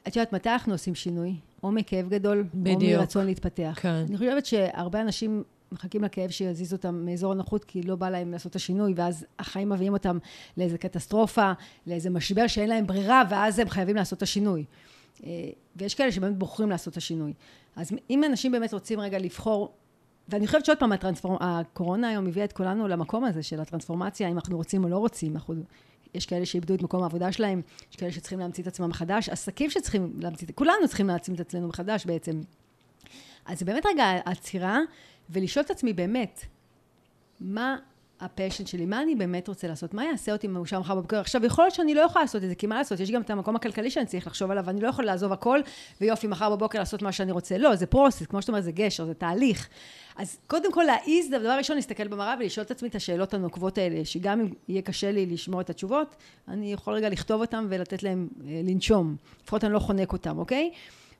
את יודעת, מתי אנחנו עושים שינוי? או מכאב גדול, בדיוק. או מרצון להתפתח. כן. אני חושבת שהרבה אנשים מחכים לכאב שיזיז אותם מאזור הנוחות, כי לא בא להם לעשות את השינוי, ואז החיים מביאים אותם לאיזה קטסטרופה, לאיזה משבר שאין להם ברירה, ואז הם חייבים לעשות את השינוי. אה, ויש כאלה שבאמת בוחרים לעשות את השינוי. אז אם אנשים באמת רוצים רגע לבחור, ואני חושבת שעוד פעם, הטרנספור... הקורונה היום הביאה את כולנו למקום הזה של הטרנספורמציה, אם אנחנו רוצים או לא רוצים. אנחנו... יש כאלה שאיבדו את מקום העבודה שלהם, יש כאלה שצריכים להמציא את עצמם מחדש, עסקים שצריכים להמציא, כולנו צריכים להמציא את עצמנו מחדש בעצם. אז זה באמת רגע עצירה, ולשאול את עצמי באמת, מה ה passion שלי, מה אני באמת רוצה לעשות, מה יעשה אותי מאושר מחר בבוקר. עכשיו, יכול להיות שאני לא יכולה לעשות את זה, כי מה לעשות, יש גם את המקום הכלכלי שאני צריך לחשוב עליו, ואני לא יכולה לעזוב הכל, ויופי, מחר בבוקר לעשות מה שאני רוצה. לא, זה process, כמו שאתה אומר, זה גשר, זה תהליך. אז קודם כל להעיז, דבר ראשון, להסתכל במראה ולשאול את עצמי את השאלות הנוקבות האלה, שגם אם יהיה קשה לי לשמוע את התשובות, אני יכול רגע לכתוב אותן ולתת להם אה, לנשום. לפחות אני לא חונק אותם, אוקיי?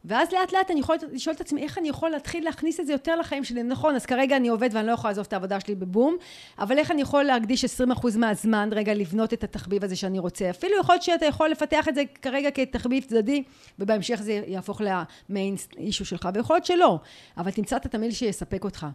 ואז לאט לאט אני יכולה לשאול את עצמי איך אני יכול להתחיל להכניס את זה יותר לחיים שלי. נכון, אז כרגע אני עובד ואני לא יכולה לעזוב את העבודה שלי בבום, אבל איך אני יכול להקדיש 20% מהזמן רגע לבנות את התחביב הזה שאני רוצה. אפילו יכול להיות שאתה יכול לפתח את זה כרגע כתחביב צדדי, ובהמשך זה יהפוך למיין אישו שלך, ויכול להיות שלא, אבל תמצא את התמיל שיספק אותך.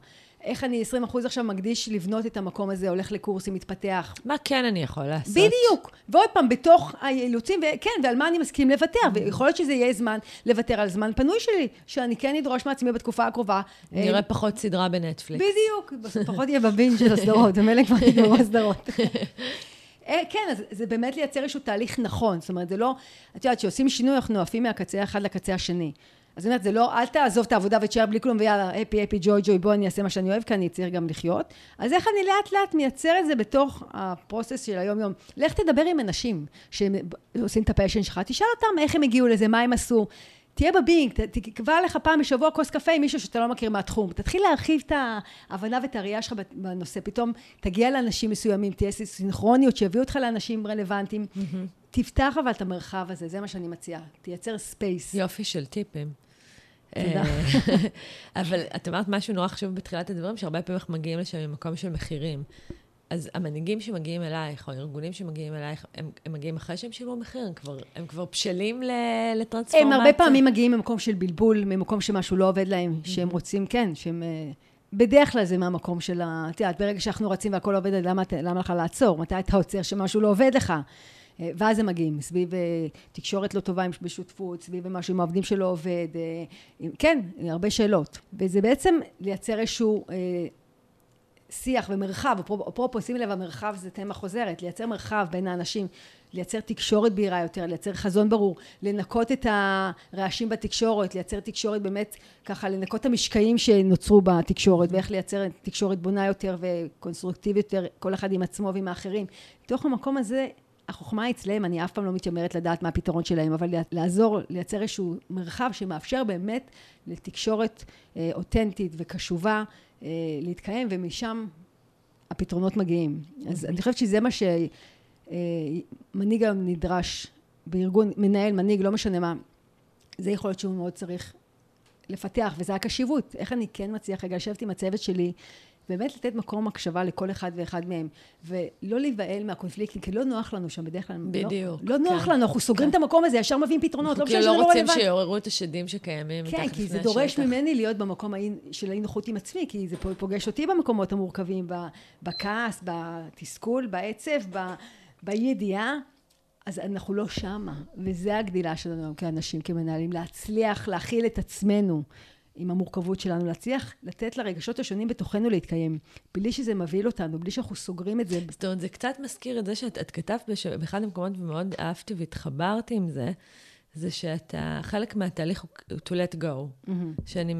איך אני 20 אחוז עכשיו מקדיש לבנות את המקום הזה, הולך לקורסים, מתפתח. מה כן אני יכול לעשות? בדיוק. ועוד פעם, בתוך האילוצים, וכן, ועל מה אני מסכים לוותר. ויכול להיות שזה יהיה זמן לוותר על זמן פנוי שלי, שאני כן אדרוש מעצמי בתקופה הקרובה. נראה פחות סדרה בנטפליקס. בדיוק, פחות יהיה בבינג' של הסדרות, ומילא כבר נגמרו הסדרות. אה, כן, אז זה באמת לייצר איזשהו תהליך נכון. זאת אומרת, זה לא, את יודעת, כשעושים שינוי, אנחנו עפים מהקצה האחד לקצה השני. אז אני אומרת, זה לא, אל תעזוב את העבודה ותשאר בלי כלום, ויאללה, אפי, אפי, ג'וי, ג'וי, בוא אני אעשה מה שאני אוהב, כי אני צריך גם לחיות. אז איך אני לאט לאט מייצר את זה בתוך ה process של היום-יום? לך תדבר עם אנשים שעושים את ה passion שלך, תשאל אותם איך הם הגיעו לזה, מה הם עשו. תהיה ב being, תקבע לך פעם בשבוע כוס קפה עם מישהו שאתה לא מכיר מהתחום. תתחיל להרחיב את ההבנה ואת הראייה שלך בנושא. פתאום תגיע לאנשים מסוימים, תהיה סינכרוניות שיביאו אותך לאנשים רלוונטיים. Mm-hmm. תפתח אבל את המרחב הזה, זה מה שאני מציעה. תייצר space. יופי של טיפים. תודה. אבל את אמרת משהו נורא חשוב בתחילת הדברים, שהרבה פעמים אנחנו מגיעים לשם ממקום של מחירים. אז המנהיגים שמגיעים אלייך, או הארגונים שמגיעים אלייך, הם, הם מגיעים אחרי שהם שילמו מחיר, הם כבר, הם כבר בשלים לטרנספורמציה. הם הרבה פעמים מגיעים ממקום של בלבול, ממקום שמשהו לא עובד להם, שהם רוצים, כן, שהם... אה, בדרך כלל זה מהמקום של ה... את יודעת, ברגע שאנחנו רצים והכל עובד, למה, למה לך לעצור? מתי אתה עוצר שמשהו לא עובד לך? אה, ואז הם מגיעים, סביב אה, תקשורת לא טובה בשותפות, סביב משהו עם העובדים שלא עובד, אה, כן, הרבה שאלות. וזה בעצם לייצר איזשהו שיח ומרחב, אפרופו, שימי לב, המרחב זה תמה חוזרת, לייצר מרחב בין האנשים, לייצר תקשורת בהירה יותר, לייצר חזון ברור, לנקות את הרעשים בתקשורת, לייצר תקשורת באמת, ככה, לנקות את המשקעים שנוצרו בתקשורת, ואיך לייצר תקשורת בונה יותר וקונסטרוקטיבית יותר, כל אחד עם עצמו ועם האחרים. בתוך המקום הזה החוכמה אצלם, אני אף פעם לא מתיימרת לדעת מה הפתרון שלהם, אבל לעזור, לייצר איזשהו מרחב שמאפשר באמת לתקשורת אה, אותנטית וקשובה אה, להתקיים, ומשם הפתרונות מגיעים. אז אני חושבת שזה מה שמנהיג אה, היום נדרש בארגון, מנהל, מנהיג, לא משנה מה, זה יכול להיות שהוא מאוד צריך לפתח, וזה הקשיבות. איך אני כן מצליח רגע לשבת עם הצוות שלי באמת לתת מקום הקשבה לכל אחד ואחד מהם, ולא להיבהל מהקונפליקטים, כי לא נוח לנו שם בדרך כלל. לא- בדיוק. לא, לא נוח כן. לנו, אנחנו סוגרים כן. את המקום הזה, ישר מביאים פתרונות, לא משנה שזה לא רלוונטי. אנחנו לא רוצים שיעוררו את השדים שקיימים כן, מתחת לפני השטח. כן, כי זה דורש ממני להיות במקום של האי נוחות עם עצמי, כי זה פוגש אותי במקומות המורכבים, בכעס, בתסכול, בעצב, באי ידיעה. אז אנחנו לא שמה, וזה הגדילה שלנו כאנשים, כמנהלים, להצליח להכיל את עצמנו עם המורכבות שלנו, להצליח לתת לרגשות השונים בתוכנו להתקיים, בלי שזה מבהיל אותנו, בלי שאנחנו סוגרים את זה. זאת אומרת, זה קצת מזכיר את זה שאת את כתבת בש... באחד המקומות ומאוד אהבתי והתחברתי עם זה, זה שאתה, חלק מהתהליך הוא to let go. Mm-hmm. שאני,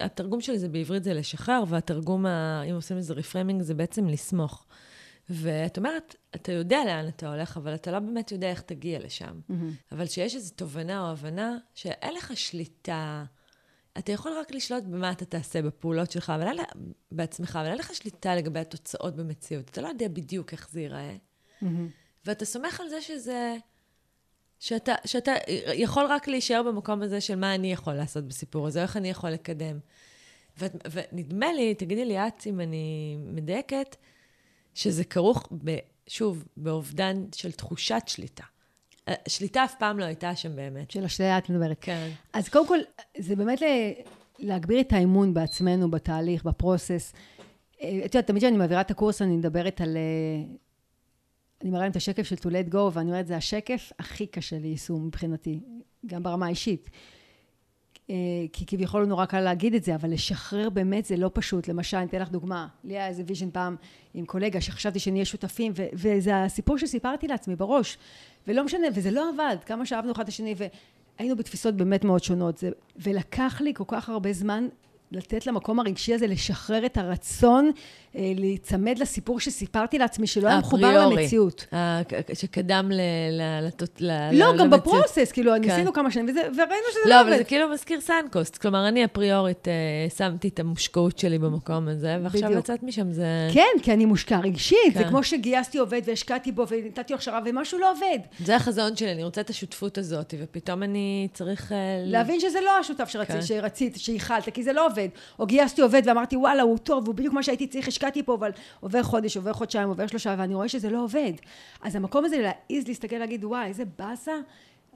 התרגום שלי זה בעברית זה לשחרר, והתרגום, ה, אם עושים לזה reframing, זה בעצם לסמוך. ואת אומרת, אתה יודע לאן אתה הולך, אבל אתה לא באמת יודע איך תגיע לשם. Mm-hmm. אבל כשיש איזו תובנה או הבנה שאין לך שליטה, אתה יכול רק לשלוט במה אתה תעשה, בפעולות שלך, אבל אין, בעצמך, אבל אין לך שליטה לגבי התוצאות במציאות. אתה לא יודע בדיוק איך זה ייראה. Mm-hmm. ואתה סומך על זה שזה... שאתה, שאתה יכול רק להישאר במקום הזה של מה אני יכול לעשות בסיפור הזה, איך אני יכול לקדם. ו, ונדמה לי, תגידי לי את, אם אני מדייקת, שזה כרוך, ב, שוב, באובדן של תחושת שליטה. שליטה אף פעם לא הייתה שם באמת. של השליטה את מדברת. כן. אז קודם כל, זה באמת להגביר את האמון בעצמנו, בתהליך, בפרוסס. אה, את יודעת, תמיד כשאני מעבירה את הקורס, אני מדברת על... אה, אני מראה להם את השקף של to let go, ואני אומרת, זה השקף הכי קשה ליישום מבחינתי, גם ברמה האישית. אה, כי כביכול נורא קל להגיד את זה, אבל לשחרר באמת זה לא פשוט. למשל, אני אתן לך דוגמה, לי היה איזה vision פעם עם קולגה שחשבתי שנהיה שותפים, ו- וזה הסיפור שסיפרתי לעצמי בראש, ולא משנה, וזה לא עבד, כמה שאהבנו אחד את השני, והיינו בתפיסות באמת מאוד שונות, זה, ולקח לי כל כך הרבה זמן לתת למקום הרגשי הזה לשחרר את הרצון אה, להיצמד לסיפור שסיפרתי לעצמי, שלא היה מחובר למציאות. שקדם למציאות. לא, גם בפרוסס, כאילו, כן. ניסינו כמה שנים, וראינו שזה לא, עובד. לא, אבל זה כאילו מזכיר סנקוסט. כלומר, אני אפריורית אה, שמתי את המושקעות שלי במקום הזה, ועכשיו לצאת משם זה... כן, כי אני מושקע רגשית. זה כן. כמו שגייסתי עובד והשקעתי בו ונתתי הכשרה, ומשהו לא עובד. זה החזון שלי, אני רוצה את השותפות הזאת, ופתאום אני צריך... אה, להבין שזה לא השותף שרצית, כן. שייחלת, כי זה לא עובד. או גייסתי עובד ואמרתי, וואלה, הוא טוב, הוא בדיוק מה שהייתי צריך, השקעתי פה, אבל עובר חודש, עובר חודשיים, עובר שלושה, ואני רואה שזה לא עובד. אז המקום הזה להעיז להסתכל, להגיד, וואי, איזה באסה,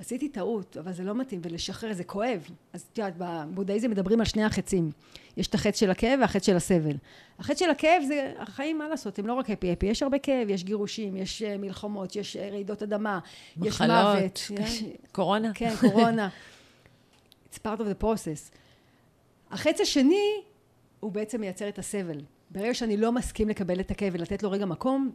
עשיתי טעות, אבל זה לא מתאים, ולשחרר, זה כואב. אז את יודעת, בבודהיזם מדברים על שני החצים. יש את החץ של הכאב והחץ של הסבל. החץ של הכאב זה, החיים, מה לעשות, הם לא רק הפי הפי, יש הרבה כאב, יש גירושים, יש אה, מלחמות, יש אה, רעידות אדמה, מחלות, יש מוות. כן, יש... קורונה. כן, קורונה. It's part of the process. החץ השני הוא בעצם מייצר את הסבל. ברגע שאני לא מסכים לקבל את הכאב ולתת לו רגע מקום,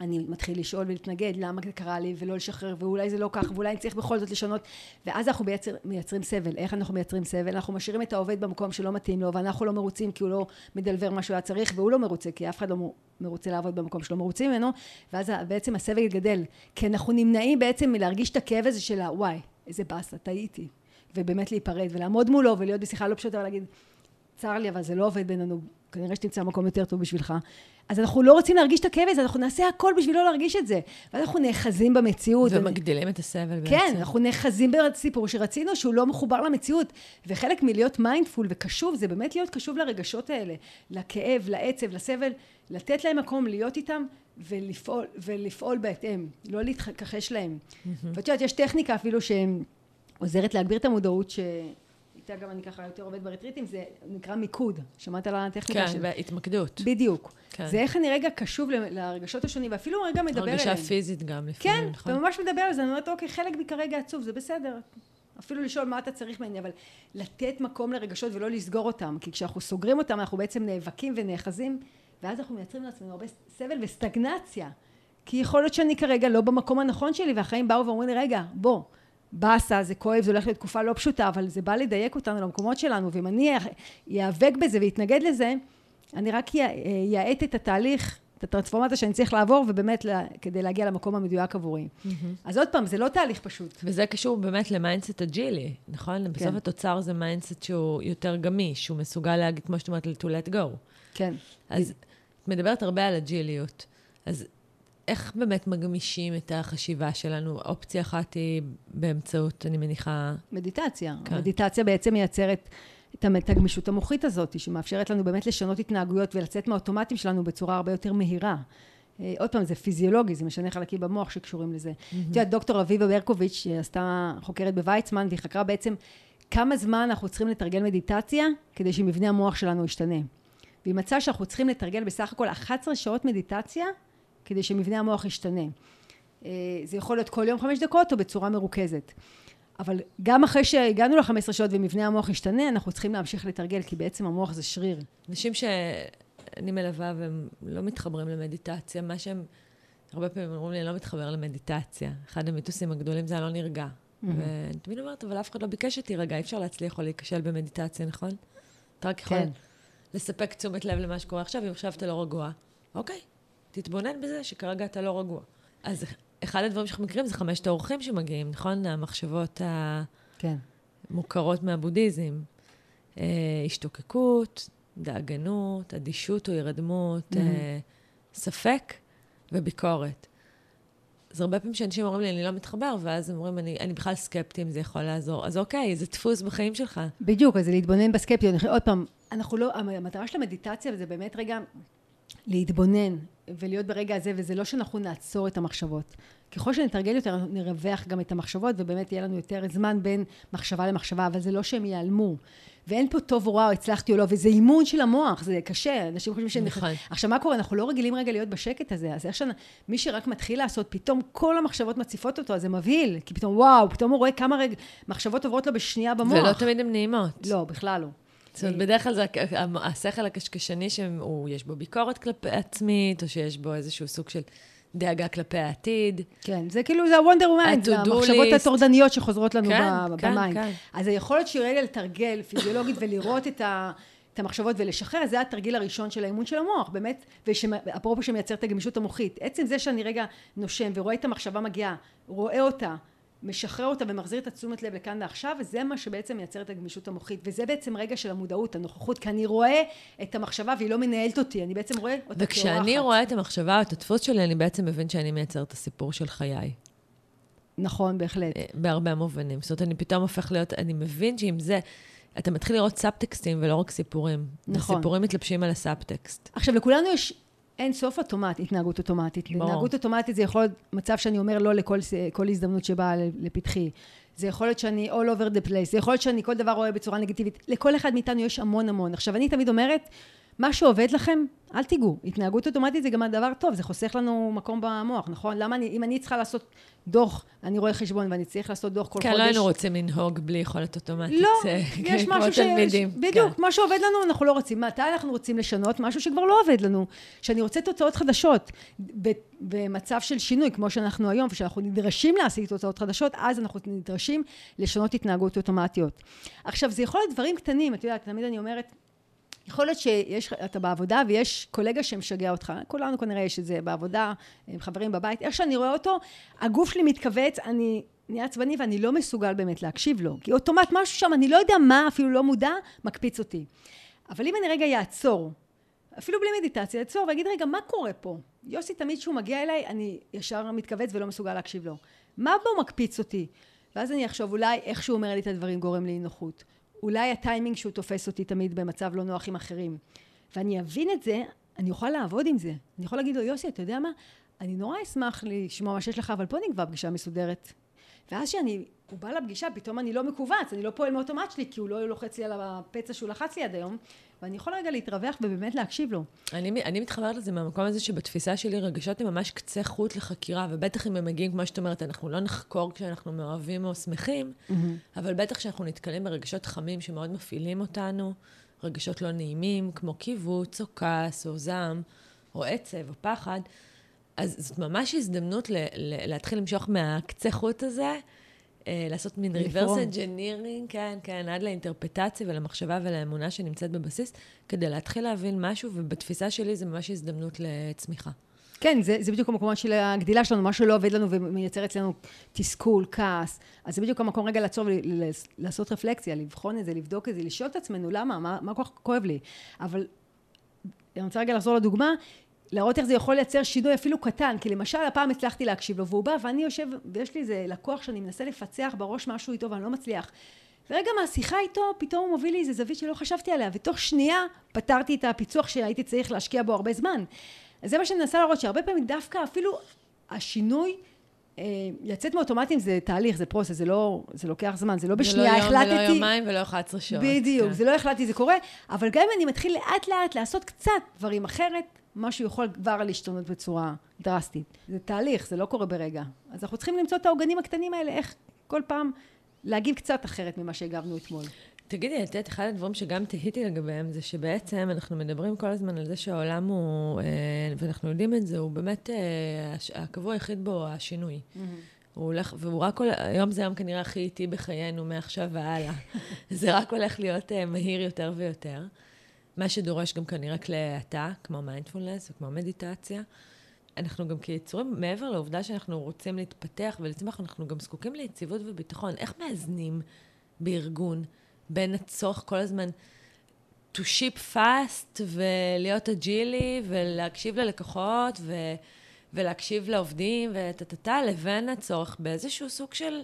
אני מתחיל לשאול ולהתנגד למה זה קרה לי ולא לשחרר ואולי זה לא כך ואולי אני צריך בכל זאת לשנות ואז אנחנו מייצר, מייצרים סבל. איך אנחנו מייצרים סבל? אנחנו משאירים את העובד במקום שלא מתאים לו ואנחנו לא מרוצים כי הוא לא מדלבר מה שהוא היה צריך והוא לא מרוצה כי אף אחד לא מרוצה לעבוד במקום שלא מרוצים ממנו ואז בעצם הסבל גדל כי אנחנו נמנעים בעצם מלהרגיש את הכאב הזה של הוואי איזה באסה טעיתי ובאמת להיפרד ולעמוד מולו ולהיות בשיחה לא פשוטה ולהגיד צר לי אבל זה לא עובד בינינו כנראה שתמצא מקום יותר טוב בשבילך אז אנחנו לא רוצים להרגיש את הכאב הזה, אנחנו נעשה הכל בשביל לא להרגיש את זה. ואז אנחנו נאחזים במציאות. ומגדילים את הסבל בעצם. כן, אנחנו נאחזים בסיפור שרצינו שהוא לא מחובר למציאות. וחלק מלהיות mindful וקשוב, זה באמת להיות קשוב לרגשות האלה, לכאב, לעצב, לסבל, לתת להם מקום, להיות איתם ולפעול, ולפעול בהתאם, לא להתכחש להם. ואת יודעת, יש טכניקה אפילו שעוזרת להגביר את המודעות, ש... איתה גם אני ככה יותר עובד ברטריטים, זה נקרא מיקוד. שמעת על הטכניקה של... כן, בהתמקדות. בדיוק. כן. זה איך אני רגע קשוב לרגשות השונים, ואפילו רגע מדבר אליהם. הרגשה פיזית גם לפעמים, כן, נכון? כן, אתה ממש מדבר על זה, אני אומרת, אוקיי, חלק בי כרגע עצוב, זה בסדר. אפילו לשאול מה אתה צריך ממני, אבל לתת מקום לרגשות ולא לסגור אותם, כי כשאנחנו סוגרים אותם, אנחנו בעצם נאבקים ונאחזים, ואז אנחנו מייצרים לעצמנו הרבה סבל וסטגנציה. כי יכול להיות שאני כרגע לא במקום הנכון שלי, והחיים באו ואומרים לי, רגע, בוא, באסה, זה כואב, זה הולך להיות תקופה לא פשוטה, אבל זה בא לדייק אותנו למקומות שלנו, ואם אני איאבק בזה ואתנגד לזה, אני רק אאט את התהליך, את הטרנספורמציה שאני צריך לעבור, ובאמת לה, כדי להגיע למקום המדויק עבורי. Mm-hmm. אז עוד פעם, זה לא תהליך פשוט. וזה קשור באמת ל mindset אג'ילי, נכון? כן. בסוף התוצר זה mindset שהוא יותר גמיש, הוא מסוגל להגיד, כמו שאת אומרת, to let go. כן. אז את מדברת הרבה על אג'יליות. אז איך באמת מגמישים את החשיבה שלנו? אופציה אחת היא באמצעות, אני מניחה... מדיטציה. כן. מדיטציה בעצם מייצרת את הגמישות המוחית הזאת, שמאפשרת לנו באמת לשנות התנהגויות ולצאת מהאוטומטים שלנו בצורה הרבה יותר מהירה. אה, עוד פעם, זה פיזיולוגי, זה משנה חלקים במוח שקשורים לזה. את יודעת, דוקטור אביבה ברקוביץ', שעשתה חוקרת בוויצמן, והיא חקרה בעצם כמה זמן אנחנו צריכים לתרגל מדיטציה כדי שמבנה המוח שלנו ישתנה. והיא מצאה שאנחנו צריכים לתרגל בסך הכל 11 שעות מדיטציה כדי שמבנה המוח ישתנה. אה, זה יכול להיות כל יום חמש דקות או בצורה מרוכזת. אבל גם אחרי שהגענו ל-15 שעות ומבנה המוח השתנה, אנחנו צריכים להמשיך לתרגל, כי בעצם המוח זה שריר. אנשים שאני מלווה והם לא מתחברים למדיטציה, מה שהם, הרבה פעמים אומרים לי, אני לא מתחבר למדיטציה. אחד המיתוסים הגדולים זה אני לא נרגע. Mm-hmm. ואני תמיד אומרת, אבל אף אחד לא ביקש שתירגע, אי אפשר להצליח או להיכשל במדיטציה, נכון? אתה רק יכול כן. לספק תשומת לב למה שקורה עכשיו, אם עכשיו אתה לא רגוע. אוקיי, תתבונן בזה שכרגע אתה לא רגוע. אז אחד הדברים שאנחנו מכירים זה חמשת האורחים שמגיעים, נכון? המחשבות המוכרות כן. מהבודהיזם. אה, השתוקקות, דאגנות, אדישות או הירדמות, mm-hmm. אה, ספק וביקורת. אז הרבה פעמים שאנשים אומרים לי, אני לא מתחבר, ואז הם אומרים, אני, אני בכלל סקפטי אם זה יכול לעזור. אז אוקיי, זה דפוס בחיים שלך. בדיוק, אז זה להתבונן בסקפטיות. עוד פעם, אנחנו לא, המטרה של המדיטציה זה באמת רגע להתבונן ולהיות ברגע הזה, וזה לא שאנחנו נעצור את המחשבות. ככל שנתרגל יותר, נרווח גם את המחשבות, ובאמת יהיה לנו יותר זמן בין מחשבה למחשבה, אבל זה לא שהם ייעלמו. ואין פה טוב או רע, או הצלחתי או לא, וזה אימון של המוח, זה קשה, אנשים חושבים שהם... נכון. עכשיו, מה קורה? אנחנו לא רגילים רגע להיות בשקט הזה, אז איך שמי שרק מתחיל לעשות, פתאום כל המחשבות מציפות אותו, אז זה מבהיל, כי פתאום, וואו, פתאום הוא רואה כמה רגע מחשבות עוברות לו בשנייה במוח. ולא תמיד הן נעימות. לא, בכלל לא. זאת אומרת, בדרך כלל זה השכל הקשקשני שיש בו ביקורת כלפי עצמית, או שיש בו איזשהו סוג של דאגה כלפי העתיד. כן, זה כאילו, זה ה-wonder mind, זה המחשבות הטורדניות שחוזרות לנו כן. כן, כן. אז היכולת להיות שרגע לתרגל פיזיולוגית ולראות את ה... את המחשבות ולשחרר, זה התרגיל הראשון של האימון של המוח, באמת, ואפרופו שמייצר את הגמישות המוחית. עצם זה שאני רגע נושם ורואה את המחשבה מגיעה, רואה אותה, משחרר אותה ומחזיר את התשומת לב לכאן ועכשיו, וזה מה שבעצם מייצר את הגמישות המוחית. וזה בעצם רגע של המודעות, הנוכחות, כי אני רואה את המחשבה והיא לא מנהלת אותי, אני בעצם רואה אותה כאורחת. וכשאני רואה את המחשבה או את הדפוס שלי, אני בעצם מבין שאני מייצר את הסיפור של חיי. נכון, בהחלט. אה, בהרבה מובנים. זאת אומרת, אני פתאום הופך להיות, אני מבין שעם זה... אתה מתחיל לראות סאבטקסטים ולא רק סיפורים. נכון. הסיפורים מתלבשים על הסאבטקסט. עכשיו, לכולנו יש אין סוף אוטומט, התנהגות אוטומטית. ברור. התנהגות אוטומטית זה יכול להיות מצב שאני אומר לא לכל הזדמנות שבאה לפתחי. זה יכול להיות שאני all over the place, זה יכול להיות שאני כל דבר רואה בצורה נגטיבית. לכל אחד מאיתנו יש המון המון. עכשיו, אני תמיד אומרת, מה שעובד לכם, אל תיגעו. התנהגות אוטומטית זה גם הדבר טוב, זה חוסך לנו מקום במוח, נכון? למה אני, אם אני צריכה לעשות דוח, אני רואה חשבון ואני צריך לעשות דוח כל כן, חודש... כן, לא היינו רוצים לנהוג בלי יכולת אוטומטית. לא, יש משהו ש... תלמידים. בדיוק, כן. מה שעובד לנו אנחנו לא רוצים. מתי אנחנו רוצים לשנות? משהו שכבר לא עובד לנו. שאני רוצה תוצאות חדשות. במצב של שינוי, כמו שאנחנו היום, ושאנחנו נדרשים להשיג תוצאות חדשות, אז אנחנו נדרשים לשנות התנהגות אוטומטיות. עכשיו, זה יכול להיות דברים קטנים, את יודעת, תמיד אני אומרת, יכול להיות שיש, אתה בעבודה ויש קולגה שמשגע אותך, כולנו כנראה יש את זה בעבודה, עם חברים בבית, איך שאני רואה אותו, הגוף שלי מתכווץ, אני נהיה עצבני ואני לא מסוגל באמת להקשיב לו, כי אוטומט משהו שם, אני לא יודע מה, אפילו לא מודע, מקפיץ אותי. אבל אם אני רגע אעצור, אפילו בלי מדיטציה, אעצור ואגיד, רגע, מה קורה פה? יוסי, תמיד כשהוא מגיע אליי, אני ישר מתכווץ ולא מסוגל להקשיב לו. מה בו מקפיץ אותי? ואז אני אחשוב, אולי איך שהוא אומר לי את הדברים גורם לי נוחות. אולי הטיימינג שהוא תופס אותי תמיד במצב לא נוח עם אחרים. ואני אבין את זה, אני אוכל לעבוד עם זה. אני יכול להגיד לו, יוסי, אתה יודע מה? אני נורא אשמח לשמוע מה שיש לך, אבל בוא נקבע פגישה מסודרת. ואז כשאני, הוא בא לפגישה, פתאום אני לא מכווץ, אני לא פועל מאוטומט שלי, כי הוא לא לוחץ לי על הפצע שהוא לחץ לי עד היום, ואני יכול רגע להתרווח ובאמת להקשיב לו. אני, אני מתחברת לזה מהמקום הזה שבתפיסה שלי רגשות הם ממש קצה חוט לחקירה, ובטח אם הם מגיעים, כמו שאת אומרת, אנחנו לא נחקור כשאנחנו מאוהבים או שמחים, mm-hmm. אבל בטח כשאנחנו נתקלים ברגשות חמים שמאוד מפעילים אותנו, רגשות לא נעימים, כמו קיבוץ, או כעס, או זעם, או עצב, או פחד, אז זאת ממש הזדמנות ל- ל- להתחיל למשוך מהקצה חוט הזה, אה, לעשות מין reverse engineering, כן, כן, עד לאינטרפטציה ולמחשבה ולאמונה שנמצאת בבסיס, כדי להתחיל להבין משהו, ובתפיסה שלי זה ממש הזדמנות לצמיחה. כן, זה, זה בדיוק המקומות של הגדילה שלנו, משהו לא עובד לנו ומייצר אצלנו תסכול, כעס. אז זה בדיוק המקום רגע לעצור ולעשות רפלקציה, לבחון את זה, לבדוק את זה, לשאול את עצמנו, למה? מה, מה כל כך כואב לי? אבל אני רוצה רגע לחזור לדוגמה, להראות איך זה יכול לייצר שינוי אפילו קטן, כי למשל הפעם הצלחתי להקשיב לו, והוא בא ואני יושב, ויש לי איזה לקוח שאני מנסה לפצח בראש משהו איתו ואני לא מצליח. ורגע מהשיחה איתו, פתאום הוא מוביל לי איזה זווית שלא חשבתי עליה, ותוך שנייה פתרתי את הפיצוח שהייתי צריך להשקיע בו הרבה זמן. אז זה מה שאני מנסה להראות, שהרבה פעמים דווקא אפילו השינוי אה, לצאת מאוטומטים זה תהליך, זה פרוסס, זה לא, זה לוקח זמן, זה לא בשנייה החלטתי... זה לא יום ולא יומיים ולא 11 שעות. בדיוק, כן. זה לא החלטתי, זה קורה, אבל גם אם אני מתחיל לאט לאט לעשות קצת דברים אחרת, משהו יכול כבר להשתנות בצורה דרסטית. זה תהליך, זה לא קורה ברגע. אז אנחנו צריכים למצוא את העוגנים הקטנים האלה, איך כל פעם להגיב קצת אחרת ממה שהגבנו אתמול. תגידי, את יודעת, אחד הדברים שגם תהיתי לגביהם, זה שבעצם אנחנו מדברים כל הזמן על זה שהעולם הוא, אה, ואנחנו יודעים את זה, הוא באמת, אה, הקבוע היחיד בו הוא השינוי. Mm-hmm. הוא הולך, והוא רק הולך, היום זה היום כנראה הכי איטי בחיינו, מעכשיו והלאה. זה רק הולך להיות uh, מהיר יותר ויותר. מה שדורש גם כנראה כלי האטה, כמו מיינדפולנס וכמו מדיטציה. אנחנו גם כיצורים, מעבר לעובדה שאנחנו רוצים להתפתח ולצמח, אנחנו גם זקוקים ליציבות וביטחון. איך מאזנים בארגון בין הצורך כל הזמן to ship fast ולהיות אג'ילי ולהקשיב ללקוחות ו... ולהקשיב לעובדים וטה-טה-טה, לבין הצורך באיזשהו סוג של,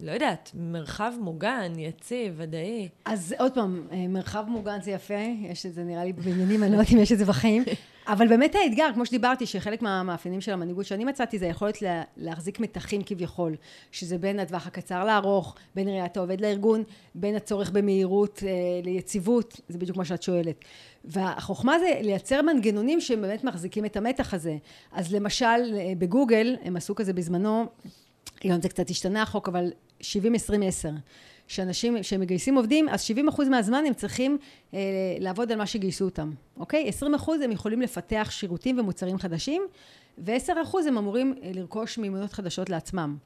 לא יודעת, מרחב מוגן, יציב, ודאי. אז עוד פעם, אה, מרחב מוגן זה יפה, יש את זה נראה לי בעניינים, אני לא יודעת אם יש את זה בחיים, אבל באמת האתגר, כמו שדיברתי, שחלק מהמאפיינים של המנהיגות שאני מצאתי, זה היכולת לה, להחזיק מתחים כביכול, שזה בין הטווח הקצר לארוך, בין ראיית העובד לארגון, בין הצורך במהירות אה, ליציבות, זה בדיוק מה שאת שואלת. והחוכמה זה לייצר מנגנונים שבאמת מחזיקים את המתח הזה. אז למשל, אה, בגוגל, הם עשו כזה בזמנו, היום זה קצת השתנה החוק, אבל 70-20-10. שאנשים, שמגייסים עובדים, אז 70 אחוז מהזמן הם צריכים אה, לעבוד על מה שגייסו אותם, אוקיי? 20 אחוז הם יכולים לפתח שירותים ומוצרים חדשים, ו-10 אחוז הם אמורים אה, לרכוש מיומנויות חדשות לעצמם.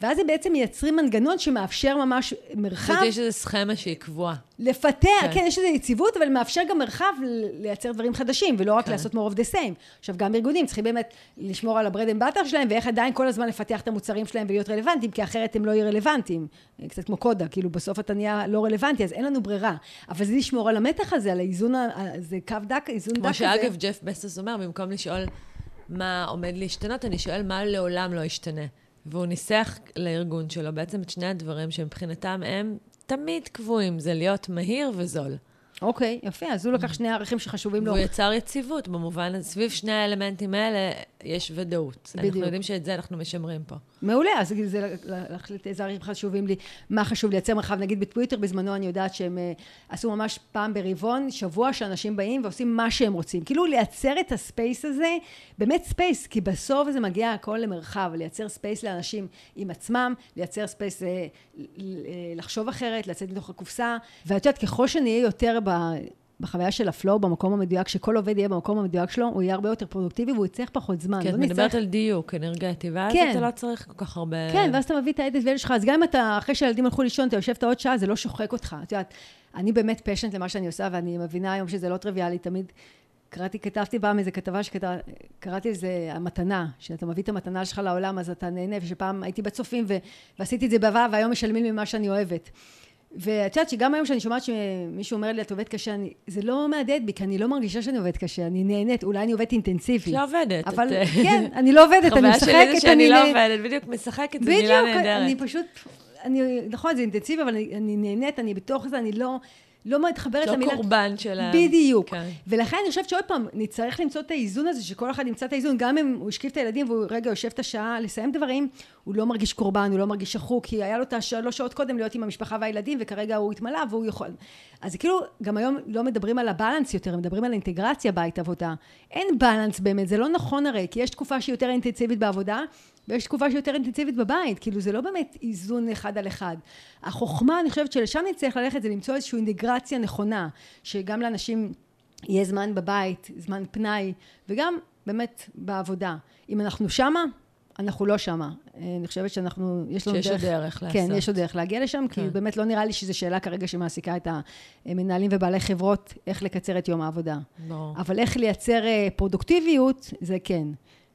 ואז הם בעצם מייצרים מנגנון שמאפשר ממש מרחב... זאת יש איזו סכמה שהיא קבועה. לפתח, כן. כן, יש איזו יציבות, אבל מאפשר גם מרחב לייצר דברים חדשים, ולא רק כן. לעשות more of the same. עכשיו, גם ארגונים צריכים באמת לשמור על ה bread and butter שלהם, ואיך עדיין כל הזמן לפתח את המוצרים שלהם ולהיות רלוונטיים, כי אחרת הם לא יהיו רלוונטיים. קצת כמו קודאק, כאילו בסוף אתה נהיה לא רלוונטי, אז אין לנו ברירה. אבל זה לשמור על המתח הזה, על האיזון, זה קו דק, איזון דק כזה. כמו שאגב, ג'ף בזוס אומר, במקום לשאול מה עומד להשתנות, אני שואל מה לעולם לא ישתנה. והוא ניסח לארגון שלו בעצם את שני הדברים שמבחינתם הם תמיד קבועים, זה להיות מהיר וזול. אוקיי, יפה, אז הוא לקח שני ערכים שחשובים לו. והוא יצר יציבות במובן, סביב שני האלמנטים האלה יש ודאות. בדיוק. אנחנו יודעים שאת זה אנחנו משמרים פה. מעולה, אז זה להחליט איזה ערכים חשובים לי, מה חשוב לייצר מרחב, נגיד בטוויטר בזמנו אני יודעת שהם אה, עשו ממש פעם ברבעון, שבוע שאנשים באים ועושים מה שהם רוצים. כאילו לייצר את הספייס הזה, באמת space, כי בסוף זה מגיע הכל למרחב, לייצר space לאנשים עם עצמם, לייצר space אה, לחשוב אחרת, לצאת מתוך הקופסה, ואת יודעת, ככל שנהיה יותר ב... בחוויה של ה flow, במקום המדויק, שכל עובד יהיה במקום המדויק שלו, הוא יהיה הרבה יותר פרודוקטיבי והוא יצטרך פחות זמן. כן, את לא מדברת. על דיוק אנרגטי, ואז כן. אתה לא צריך כל כך הרבה... כן, ואז אתה מביא את ה added value שלך, אז גם אם אתה, אחרי שהילדים הלכו לישון, אתה יושב את העוד שעה, זה לא שוחק אותך. את יודעת, אני באמת passionate למה שאני עושה, ואני מבינה היום שזה לא טריוויאלי, תמיד... קראתי, כתבתי פעם איזה כתבה שקראתי לזה המתנה, שאתה מביא את המתנה שלך לעולם אז אתה נהנה, ושפעם הייתי בצופים ו... ועשיתי את זה בעבר והיום משלמים ממה שאני אוהבת. ואת יודעת שגם היום שאני שומעת שמישהו אומר לי, את עובדת קשה, אני, זה לא מהדהד בי, כי אני לא מרגישה שאני עובדת קשה, אני נהנית, אולי אני עובדת אינטנסיבי. לא עובדת. אבל את... כן, אני לא עובדת, אני משחקת, חוויה שלי זה שאני לא עובדת, בדיוק, משחקת, זו מילה נהדרת. בדיוק, אני פשוט, אני, נכון, זה אינטנסיבי, אבל אני, אני נהנית, אני בתוך זה, אני לא... לא מתחברת לא למילה... לא קורבן של ה... בדיוק. כן. ולכן אני חושבת שעוד פעם, נצטרך למצוא את האיזון הזה, שכל אחד ימצא את האיזון, גם אם הוא השקיף את הילדים והוא רגע יושב את השעה לסיים דברים, הוא לא מרגיש קורבן, הוא לא מרגיש שחוק, כי היה לו את השלוש שעות קודם להיות עם המשפחה והילדים, וכרגע הוא התמלא והוא יכול... אז כאילו, גם היום לא מדברים על הבלנס יותר, מדברים על אינטגרציה בית עבודה. אין בלנס באמת, זה לא נכון הרי, כי יש תקופה שהיא יותר אינטנסיבית בעבודה, ויש תקופה שיותר אינטנסיבית בבית, כאילו זה לא באמת איזון אחד על אחד. החוכמה, אני חושבת שלשם נצטרך ללכת, זה למצוא איזושהי אינטגרציה נכונה, שגם לאנשים יהיה זמן בבית, זמן פנאי, וגם באמת בעבודה. אם אנחנו שמה, אנחנו לא שמה. אני חושבת שאנחנו, יש לנו דרך... שיש עוד דרך לעשות. כן, יש עוד דרך להגיע לשם, כן. כי באמת לא נראה לי שזו שאלה כרגע שמעסיקה את המנהלים ובעלי חברות, איך לקצר את יום העבודה. לא. אבל איך לייצר אה, פרודוקטיביות, זה כן.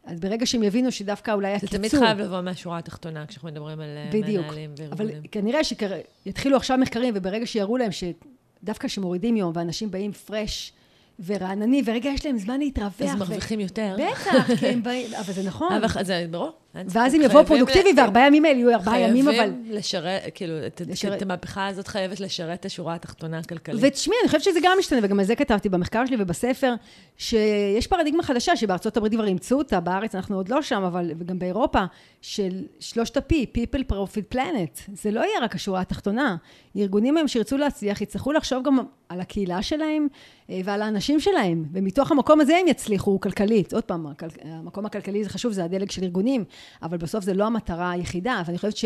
אז ברגע שהם יבינו שדווקא אולי הקיצור... זה תמיד חייב לבוא מהשורה התחתונה, כשאנחנו מדברים על אה, בדיוק. מנהלים וארגונים. אבל כנראה שיתחילו עכשיו מחקרים, וברגע שיראו להם שדווקא כשמורידים יום, ואנשים באים פרש, ורענני, ורגע יש להם זמן להתרווח. אז מרוויחים יותר. בטח, כי הם באים, אבל זה נכון. אבל זה ברור. ואז הם יבואו פרודוקטיבי, וארבעה ימים האלה יהיו ארבעה ימים, אבל... חייבים לשרת, כאילו, את המהפכה הזאת חייבת לשרת את השורה התחתונה הכלכלית. ותשמעי, אני חושבת שזה גם משתנה, וגם על זה כתבתי במחקר שלי ובספר, שיש פרדיגמה חדשה, שבארצות הברית כבר אימצו אותה, בארץ אנחנו עוד לא שם, אבל וגם באירופה, של שלושת ה-P, People, Profit, Planet. זה לא יהיה רק השורה התחתונה. ארגונים היום שירצו להצליח, יצטרכו לחשוב גם על הקהילה שלהם אה, ועל האנשים שלהם, ומתוך המקום הזה הם יצליחו כלכלית. עוד פעם, המקום הכלכלי זה חשוב, זה הדלק של ארגונים, אבל בסוף זה לא המטרה היחידה, ואני חושבת ש...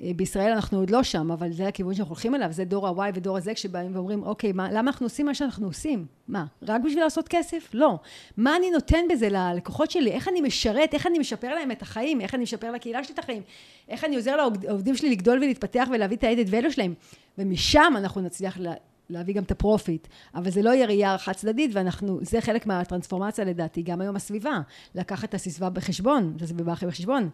בישראל אנחנו עוד לא שם, אבל זה הכיוון שאנחנו הולכים אליו, זה דור ה-Y ודור ה-Z שבאים ואומרים, אוקיי, מה, למה אנחנו עושים מה שאנחנו עושים? מה, רק בשביל לעשות כסף? לא. מה אני נותן בזה ללקוחות שלי? איך אני משרת? איך אני משפר להם את החיים? איך אני משפר לקהילה שלי את החיים? איך אני עוזר לעובדים שלי לגדול ולהתפתח ולהביא את ה-added value שלהם? ומשם אנחנו נצליח להביא גם את ה profit. אבל זה לא יהיה ראייה חד צדדית, ואנחנו, זה חלק מהטרנספורמציה לדעתי, גם היום הסביבה. לקחת את הסביבה בחשבון, את הסביבה הכי בחשבון.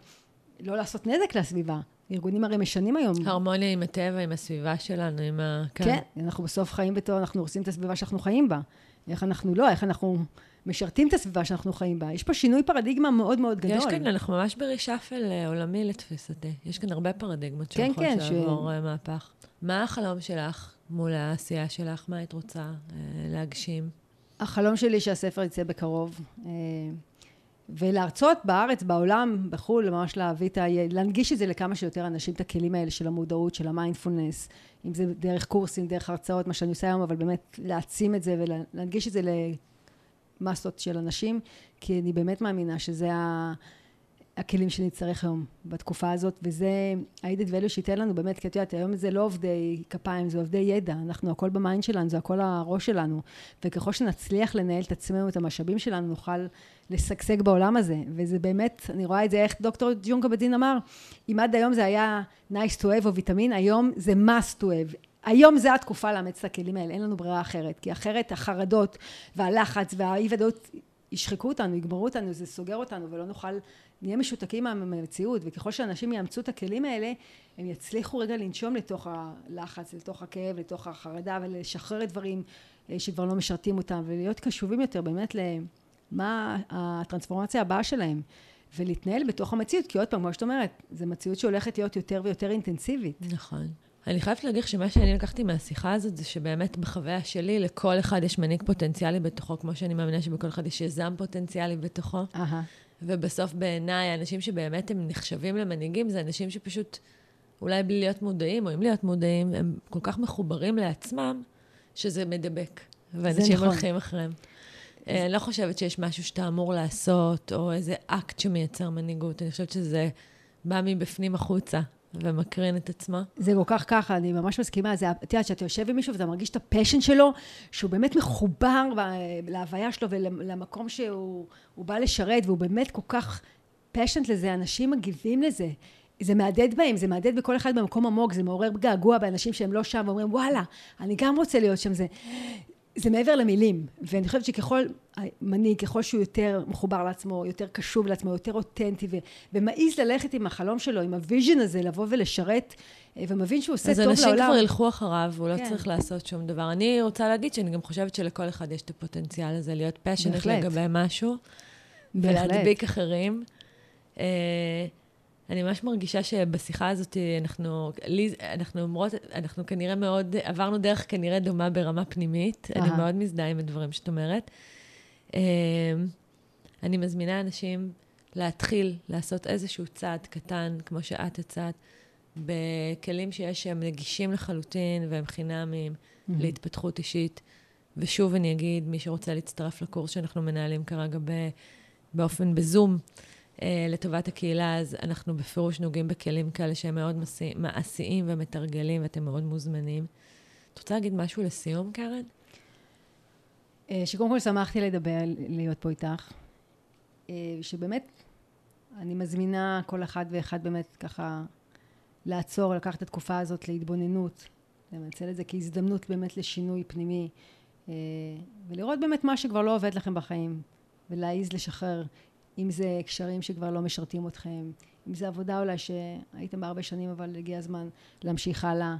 לא לעשות נזק לסביבה. ארגונים הרי משנים היום. הרמוניה עם הטבע, עם הסביבה שלנו, עם ה... כן, כן אנחנו בסוף חיים בתור, אנחנו הורסים את הסביבה שאנחנו חיים בה. איך אנחנו לא, איך אנחנו משרתים את הסביבה שאנחנו חיים בה. יש פה שינוי פרדיגמה מאוד מאוד גדול. יש כאן, אנחנו ממש ברישאפל אה, עולמי לתפיסתי. יש כאן הרבה פרדיגמות כן, שיכולות כן, לעבור ש... אה, מהפך. מה החלום שלך מול העשייה שלך? מה היית רוצה אה, להגשים? החלום שלי שהספר יצא בקרוב. אה, ולהרצות בארץ, בעולם, בחו"ל, ממש להביא את ה... להנגיש את זה לכמה שיותר אנשים, את הכלים האלה של המודעות, של המיינדפולנס, אם זה דרך קורסים, דרך הרצאות, מה שאני עושה היום, אבל באמת להעצים את זה ולהנגיש את זה למסות של אנשים, כי אני באמת מאמינה שזה ה... הכלים שנצטרך היום בתקופה הזאת, וזה ה-added value שייתן לנו באמת, כי את יודעת, היום זה לא עובדי כפיים, זה עובדי ידע, אנחנו הכל ב mind שלנו, זה הכל הראש שלנו, וככל שנצליח לנהל את עצמנו, את המשאבים שלנו, נוכל לשגשג בעולם הזה, וזה באמת, אני רואה את זה, איך דוקטור ג'ון קבט זין אמר, אם עד היום זה היה nice to have או ויטמין, היום זה must to have. היום זה התקופה לאמץ את הכלים האלה, אין לנו ברירה אחרת, כי אחרת החרדות והלחץ והאי ודאות ישחקו אותנו, יגמרו אותנו, זה סוגר אותנו ולא נוכל נהיה משותקים מהמציאות, וככל שאנשים יאמצו את הכלים האלה, הם יצליחו רגע לנשום לתוך הלחץ, לתוך הכאב, לתוך החרדה, ולשחרר את דברים אה, שכבר לא משרתים אותם, ולהיות קשובים יותר באמת למה הטרנספורמציה הבאה שלהם, ולהתנהל בתוך המציאות, כי עוד פעם, כמו שאת אומרת, זו מציאות שהולכת להיות יותר ויותר אינטנסיבית. נכון. אני חייבת להגיד שמה שאני לקחתי מהשיחה הזאת, זה שבאמת בחוויה שלי, לכל אחד יש מנהיג פוטנציאלי בתוכו, כמו שאני מאמינה שבכל אחד יש יזם פוטנציאלי בתוכו. Uh-huh. ובסוף בעיניי, האנשים שבאמת הם נחשבים למנהיגים, זה אנשים שפשוט, אולי בלי להיות מודעים, או אם להיות מודעים, הם כל כך מחוברים לעצמם, שזה מדבק. ואנשים נכון. הולכים אחריהם. אה, אני לא חושבת שיש משהו שאתה אמור לעשות, או איזה אקט שמייצר מנהיגות. אני חושבת שזה בא מבפנים החוצה. ומקרין את עצמו. זה כל כך ככה, אני ממש מסכימה. זה, את יודעת, שאתה יושב עם מישהו ואתה מרגיש את ה passion שלו, שהוא באמת מחובר להוויה שלו ולמקום שהוא בא לשרת, והוא באמת כל כך passionate לזה, אנשים מגיבים לזה. זה מהדהד בהם, זה מהדהד בכל אחד במקום עמוק, זה מעורר געגוע באנשים שהם לא שם, ואומרים, וואלה, אני גם רוצה להיות שם. זה, זה מעבר למילים, ואני חושבת שככל מנהיג, ככל שהוא יותר מחובר לעצמו, יותר קשוב לעצמו, יותר אותנטי, ו- ומעז ללכת עם החלום שלו, עם ה vision הזה, לבוא ולשרת, אה, ומבין שהוא עושה טוב לעולם. אז אנשים כבר ילכו אחריו, הוא לא כן. לא צריך לעשות שום דבר. אני רוצה להגיד שאני גם חושבת שלכל אחד יש את הפוטנציאל הזה, להיות passionate לגבי משהו, בהחלט. ולהדביק אחרים. אה, אני ממש מרגישה שבשיחה הזאת אנחנו, לי, אנחנו אומרות, אנחנו כנראה מאוד, עברנו דרך כנראה דומה ברמה פנימית. אני מאוד מזדהה עם הדברים שאת אומרת. אמ, אני מזמינה אנשים להתחיל לעשות איזשהו צעד קטן, כמו שאת הצעת, בכלים שיש שהם נגישים לחלוטין והם חינמים mm-hmm. להתפתחות אישית. ושוב אני אגיד, מי שרוצה להצטרף לקורס שאנחנו מנהלים כרגע באופן בזום, לטובת הקהילה, אז אנחנו בפירוש נוגעים בכלים כאלה שהם מאוד מעשיים ומתרגלים, ואתם מאוד מוזמנים. את רוצה להגיד משהו לסיום, קרן? אה, שקודם כל שמחתי לדבר, להיות פה איתך. אה, שבאמת, אני מזמינה כל אחד ואחד באמת ככה לעצור, לקחת את התקופה הזאת להתבוננות, לנצל את זה כהזדמנות באמת לשינוי פנימי, ולראות באמת מה שכבר לא עובד לכם בחיים, ולהעיז לשחרר. אם זה קשרים שכבר לא משרתים אתכם, אם זה עבודה אולי שהייתם בה הרבה שנים אבל הגיע הזמן להמשיך הלאה,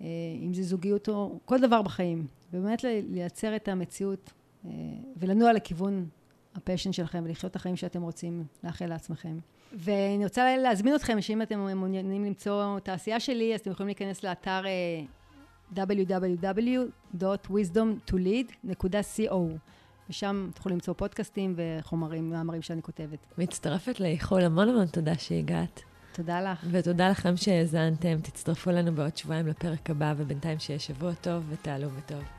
אה, אם זה זוגיות או כל דבר בחיים, ובאמת לייצר את המציאות אה, ולנוע לכיוון הפשן שלכם ולחיות את החיים שאתם רוצים לאחל לעצמכם. ואני רוצה להזמין אתכם שאם אתם מעוניינים למצוא את העשייה שלי אז אתם יכולים להיכנס לאתר אה, www.wisdomtolead.co ושם תוכלו למצוא פודקאסטים וחומרים, מאמרים שאני כותבת. מצטרפת לאיחול, המון המון תודה שהגעת. תודה לך. ותודה לכם שהאזנתם. תצטרפו לנו בעוד שבועיים לפרק הבא, ובינתיים שיהיה שבוע טוב ותעלו בטוב.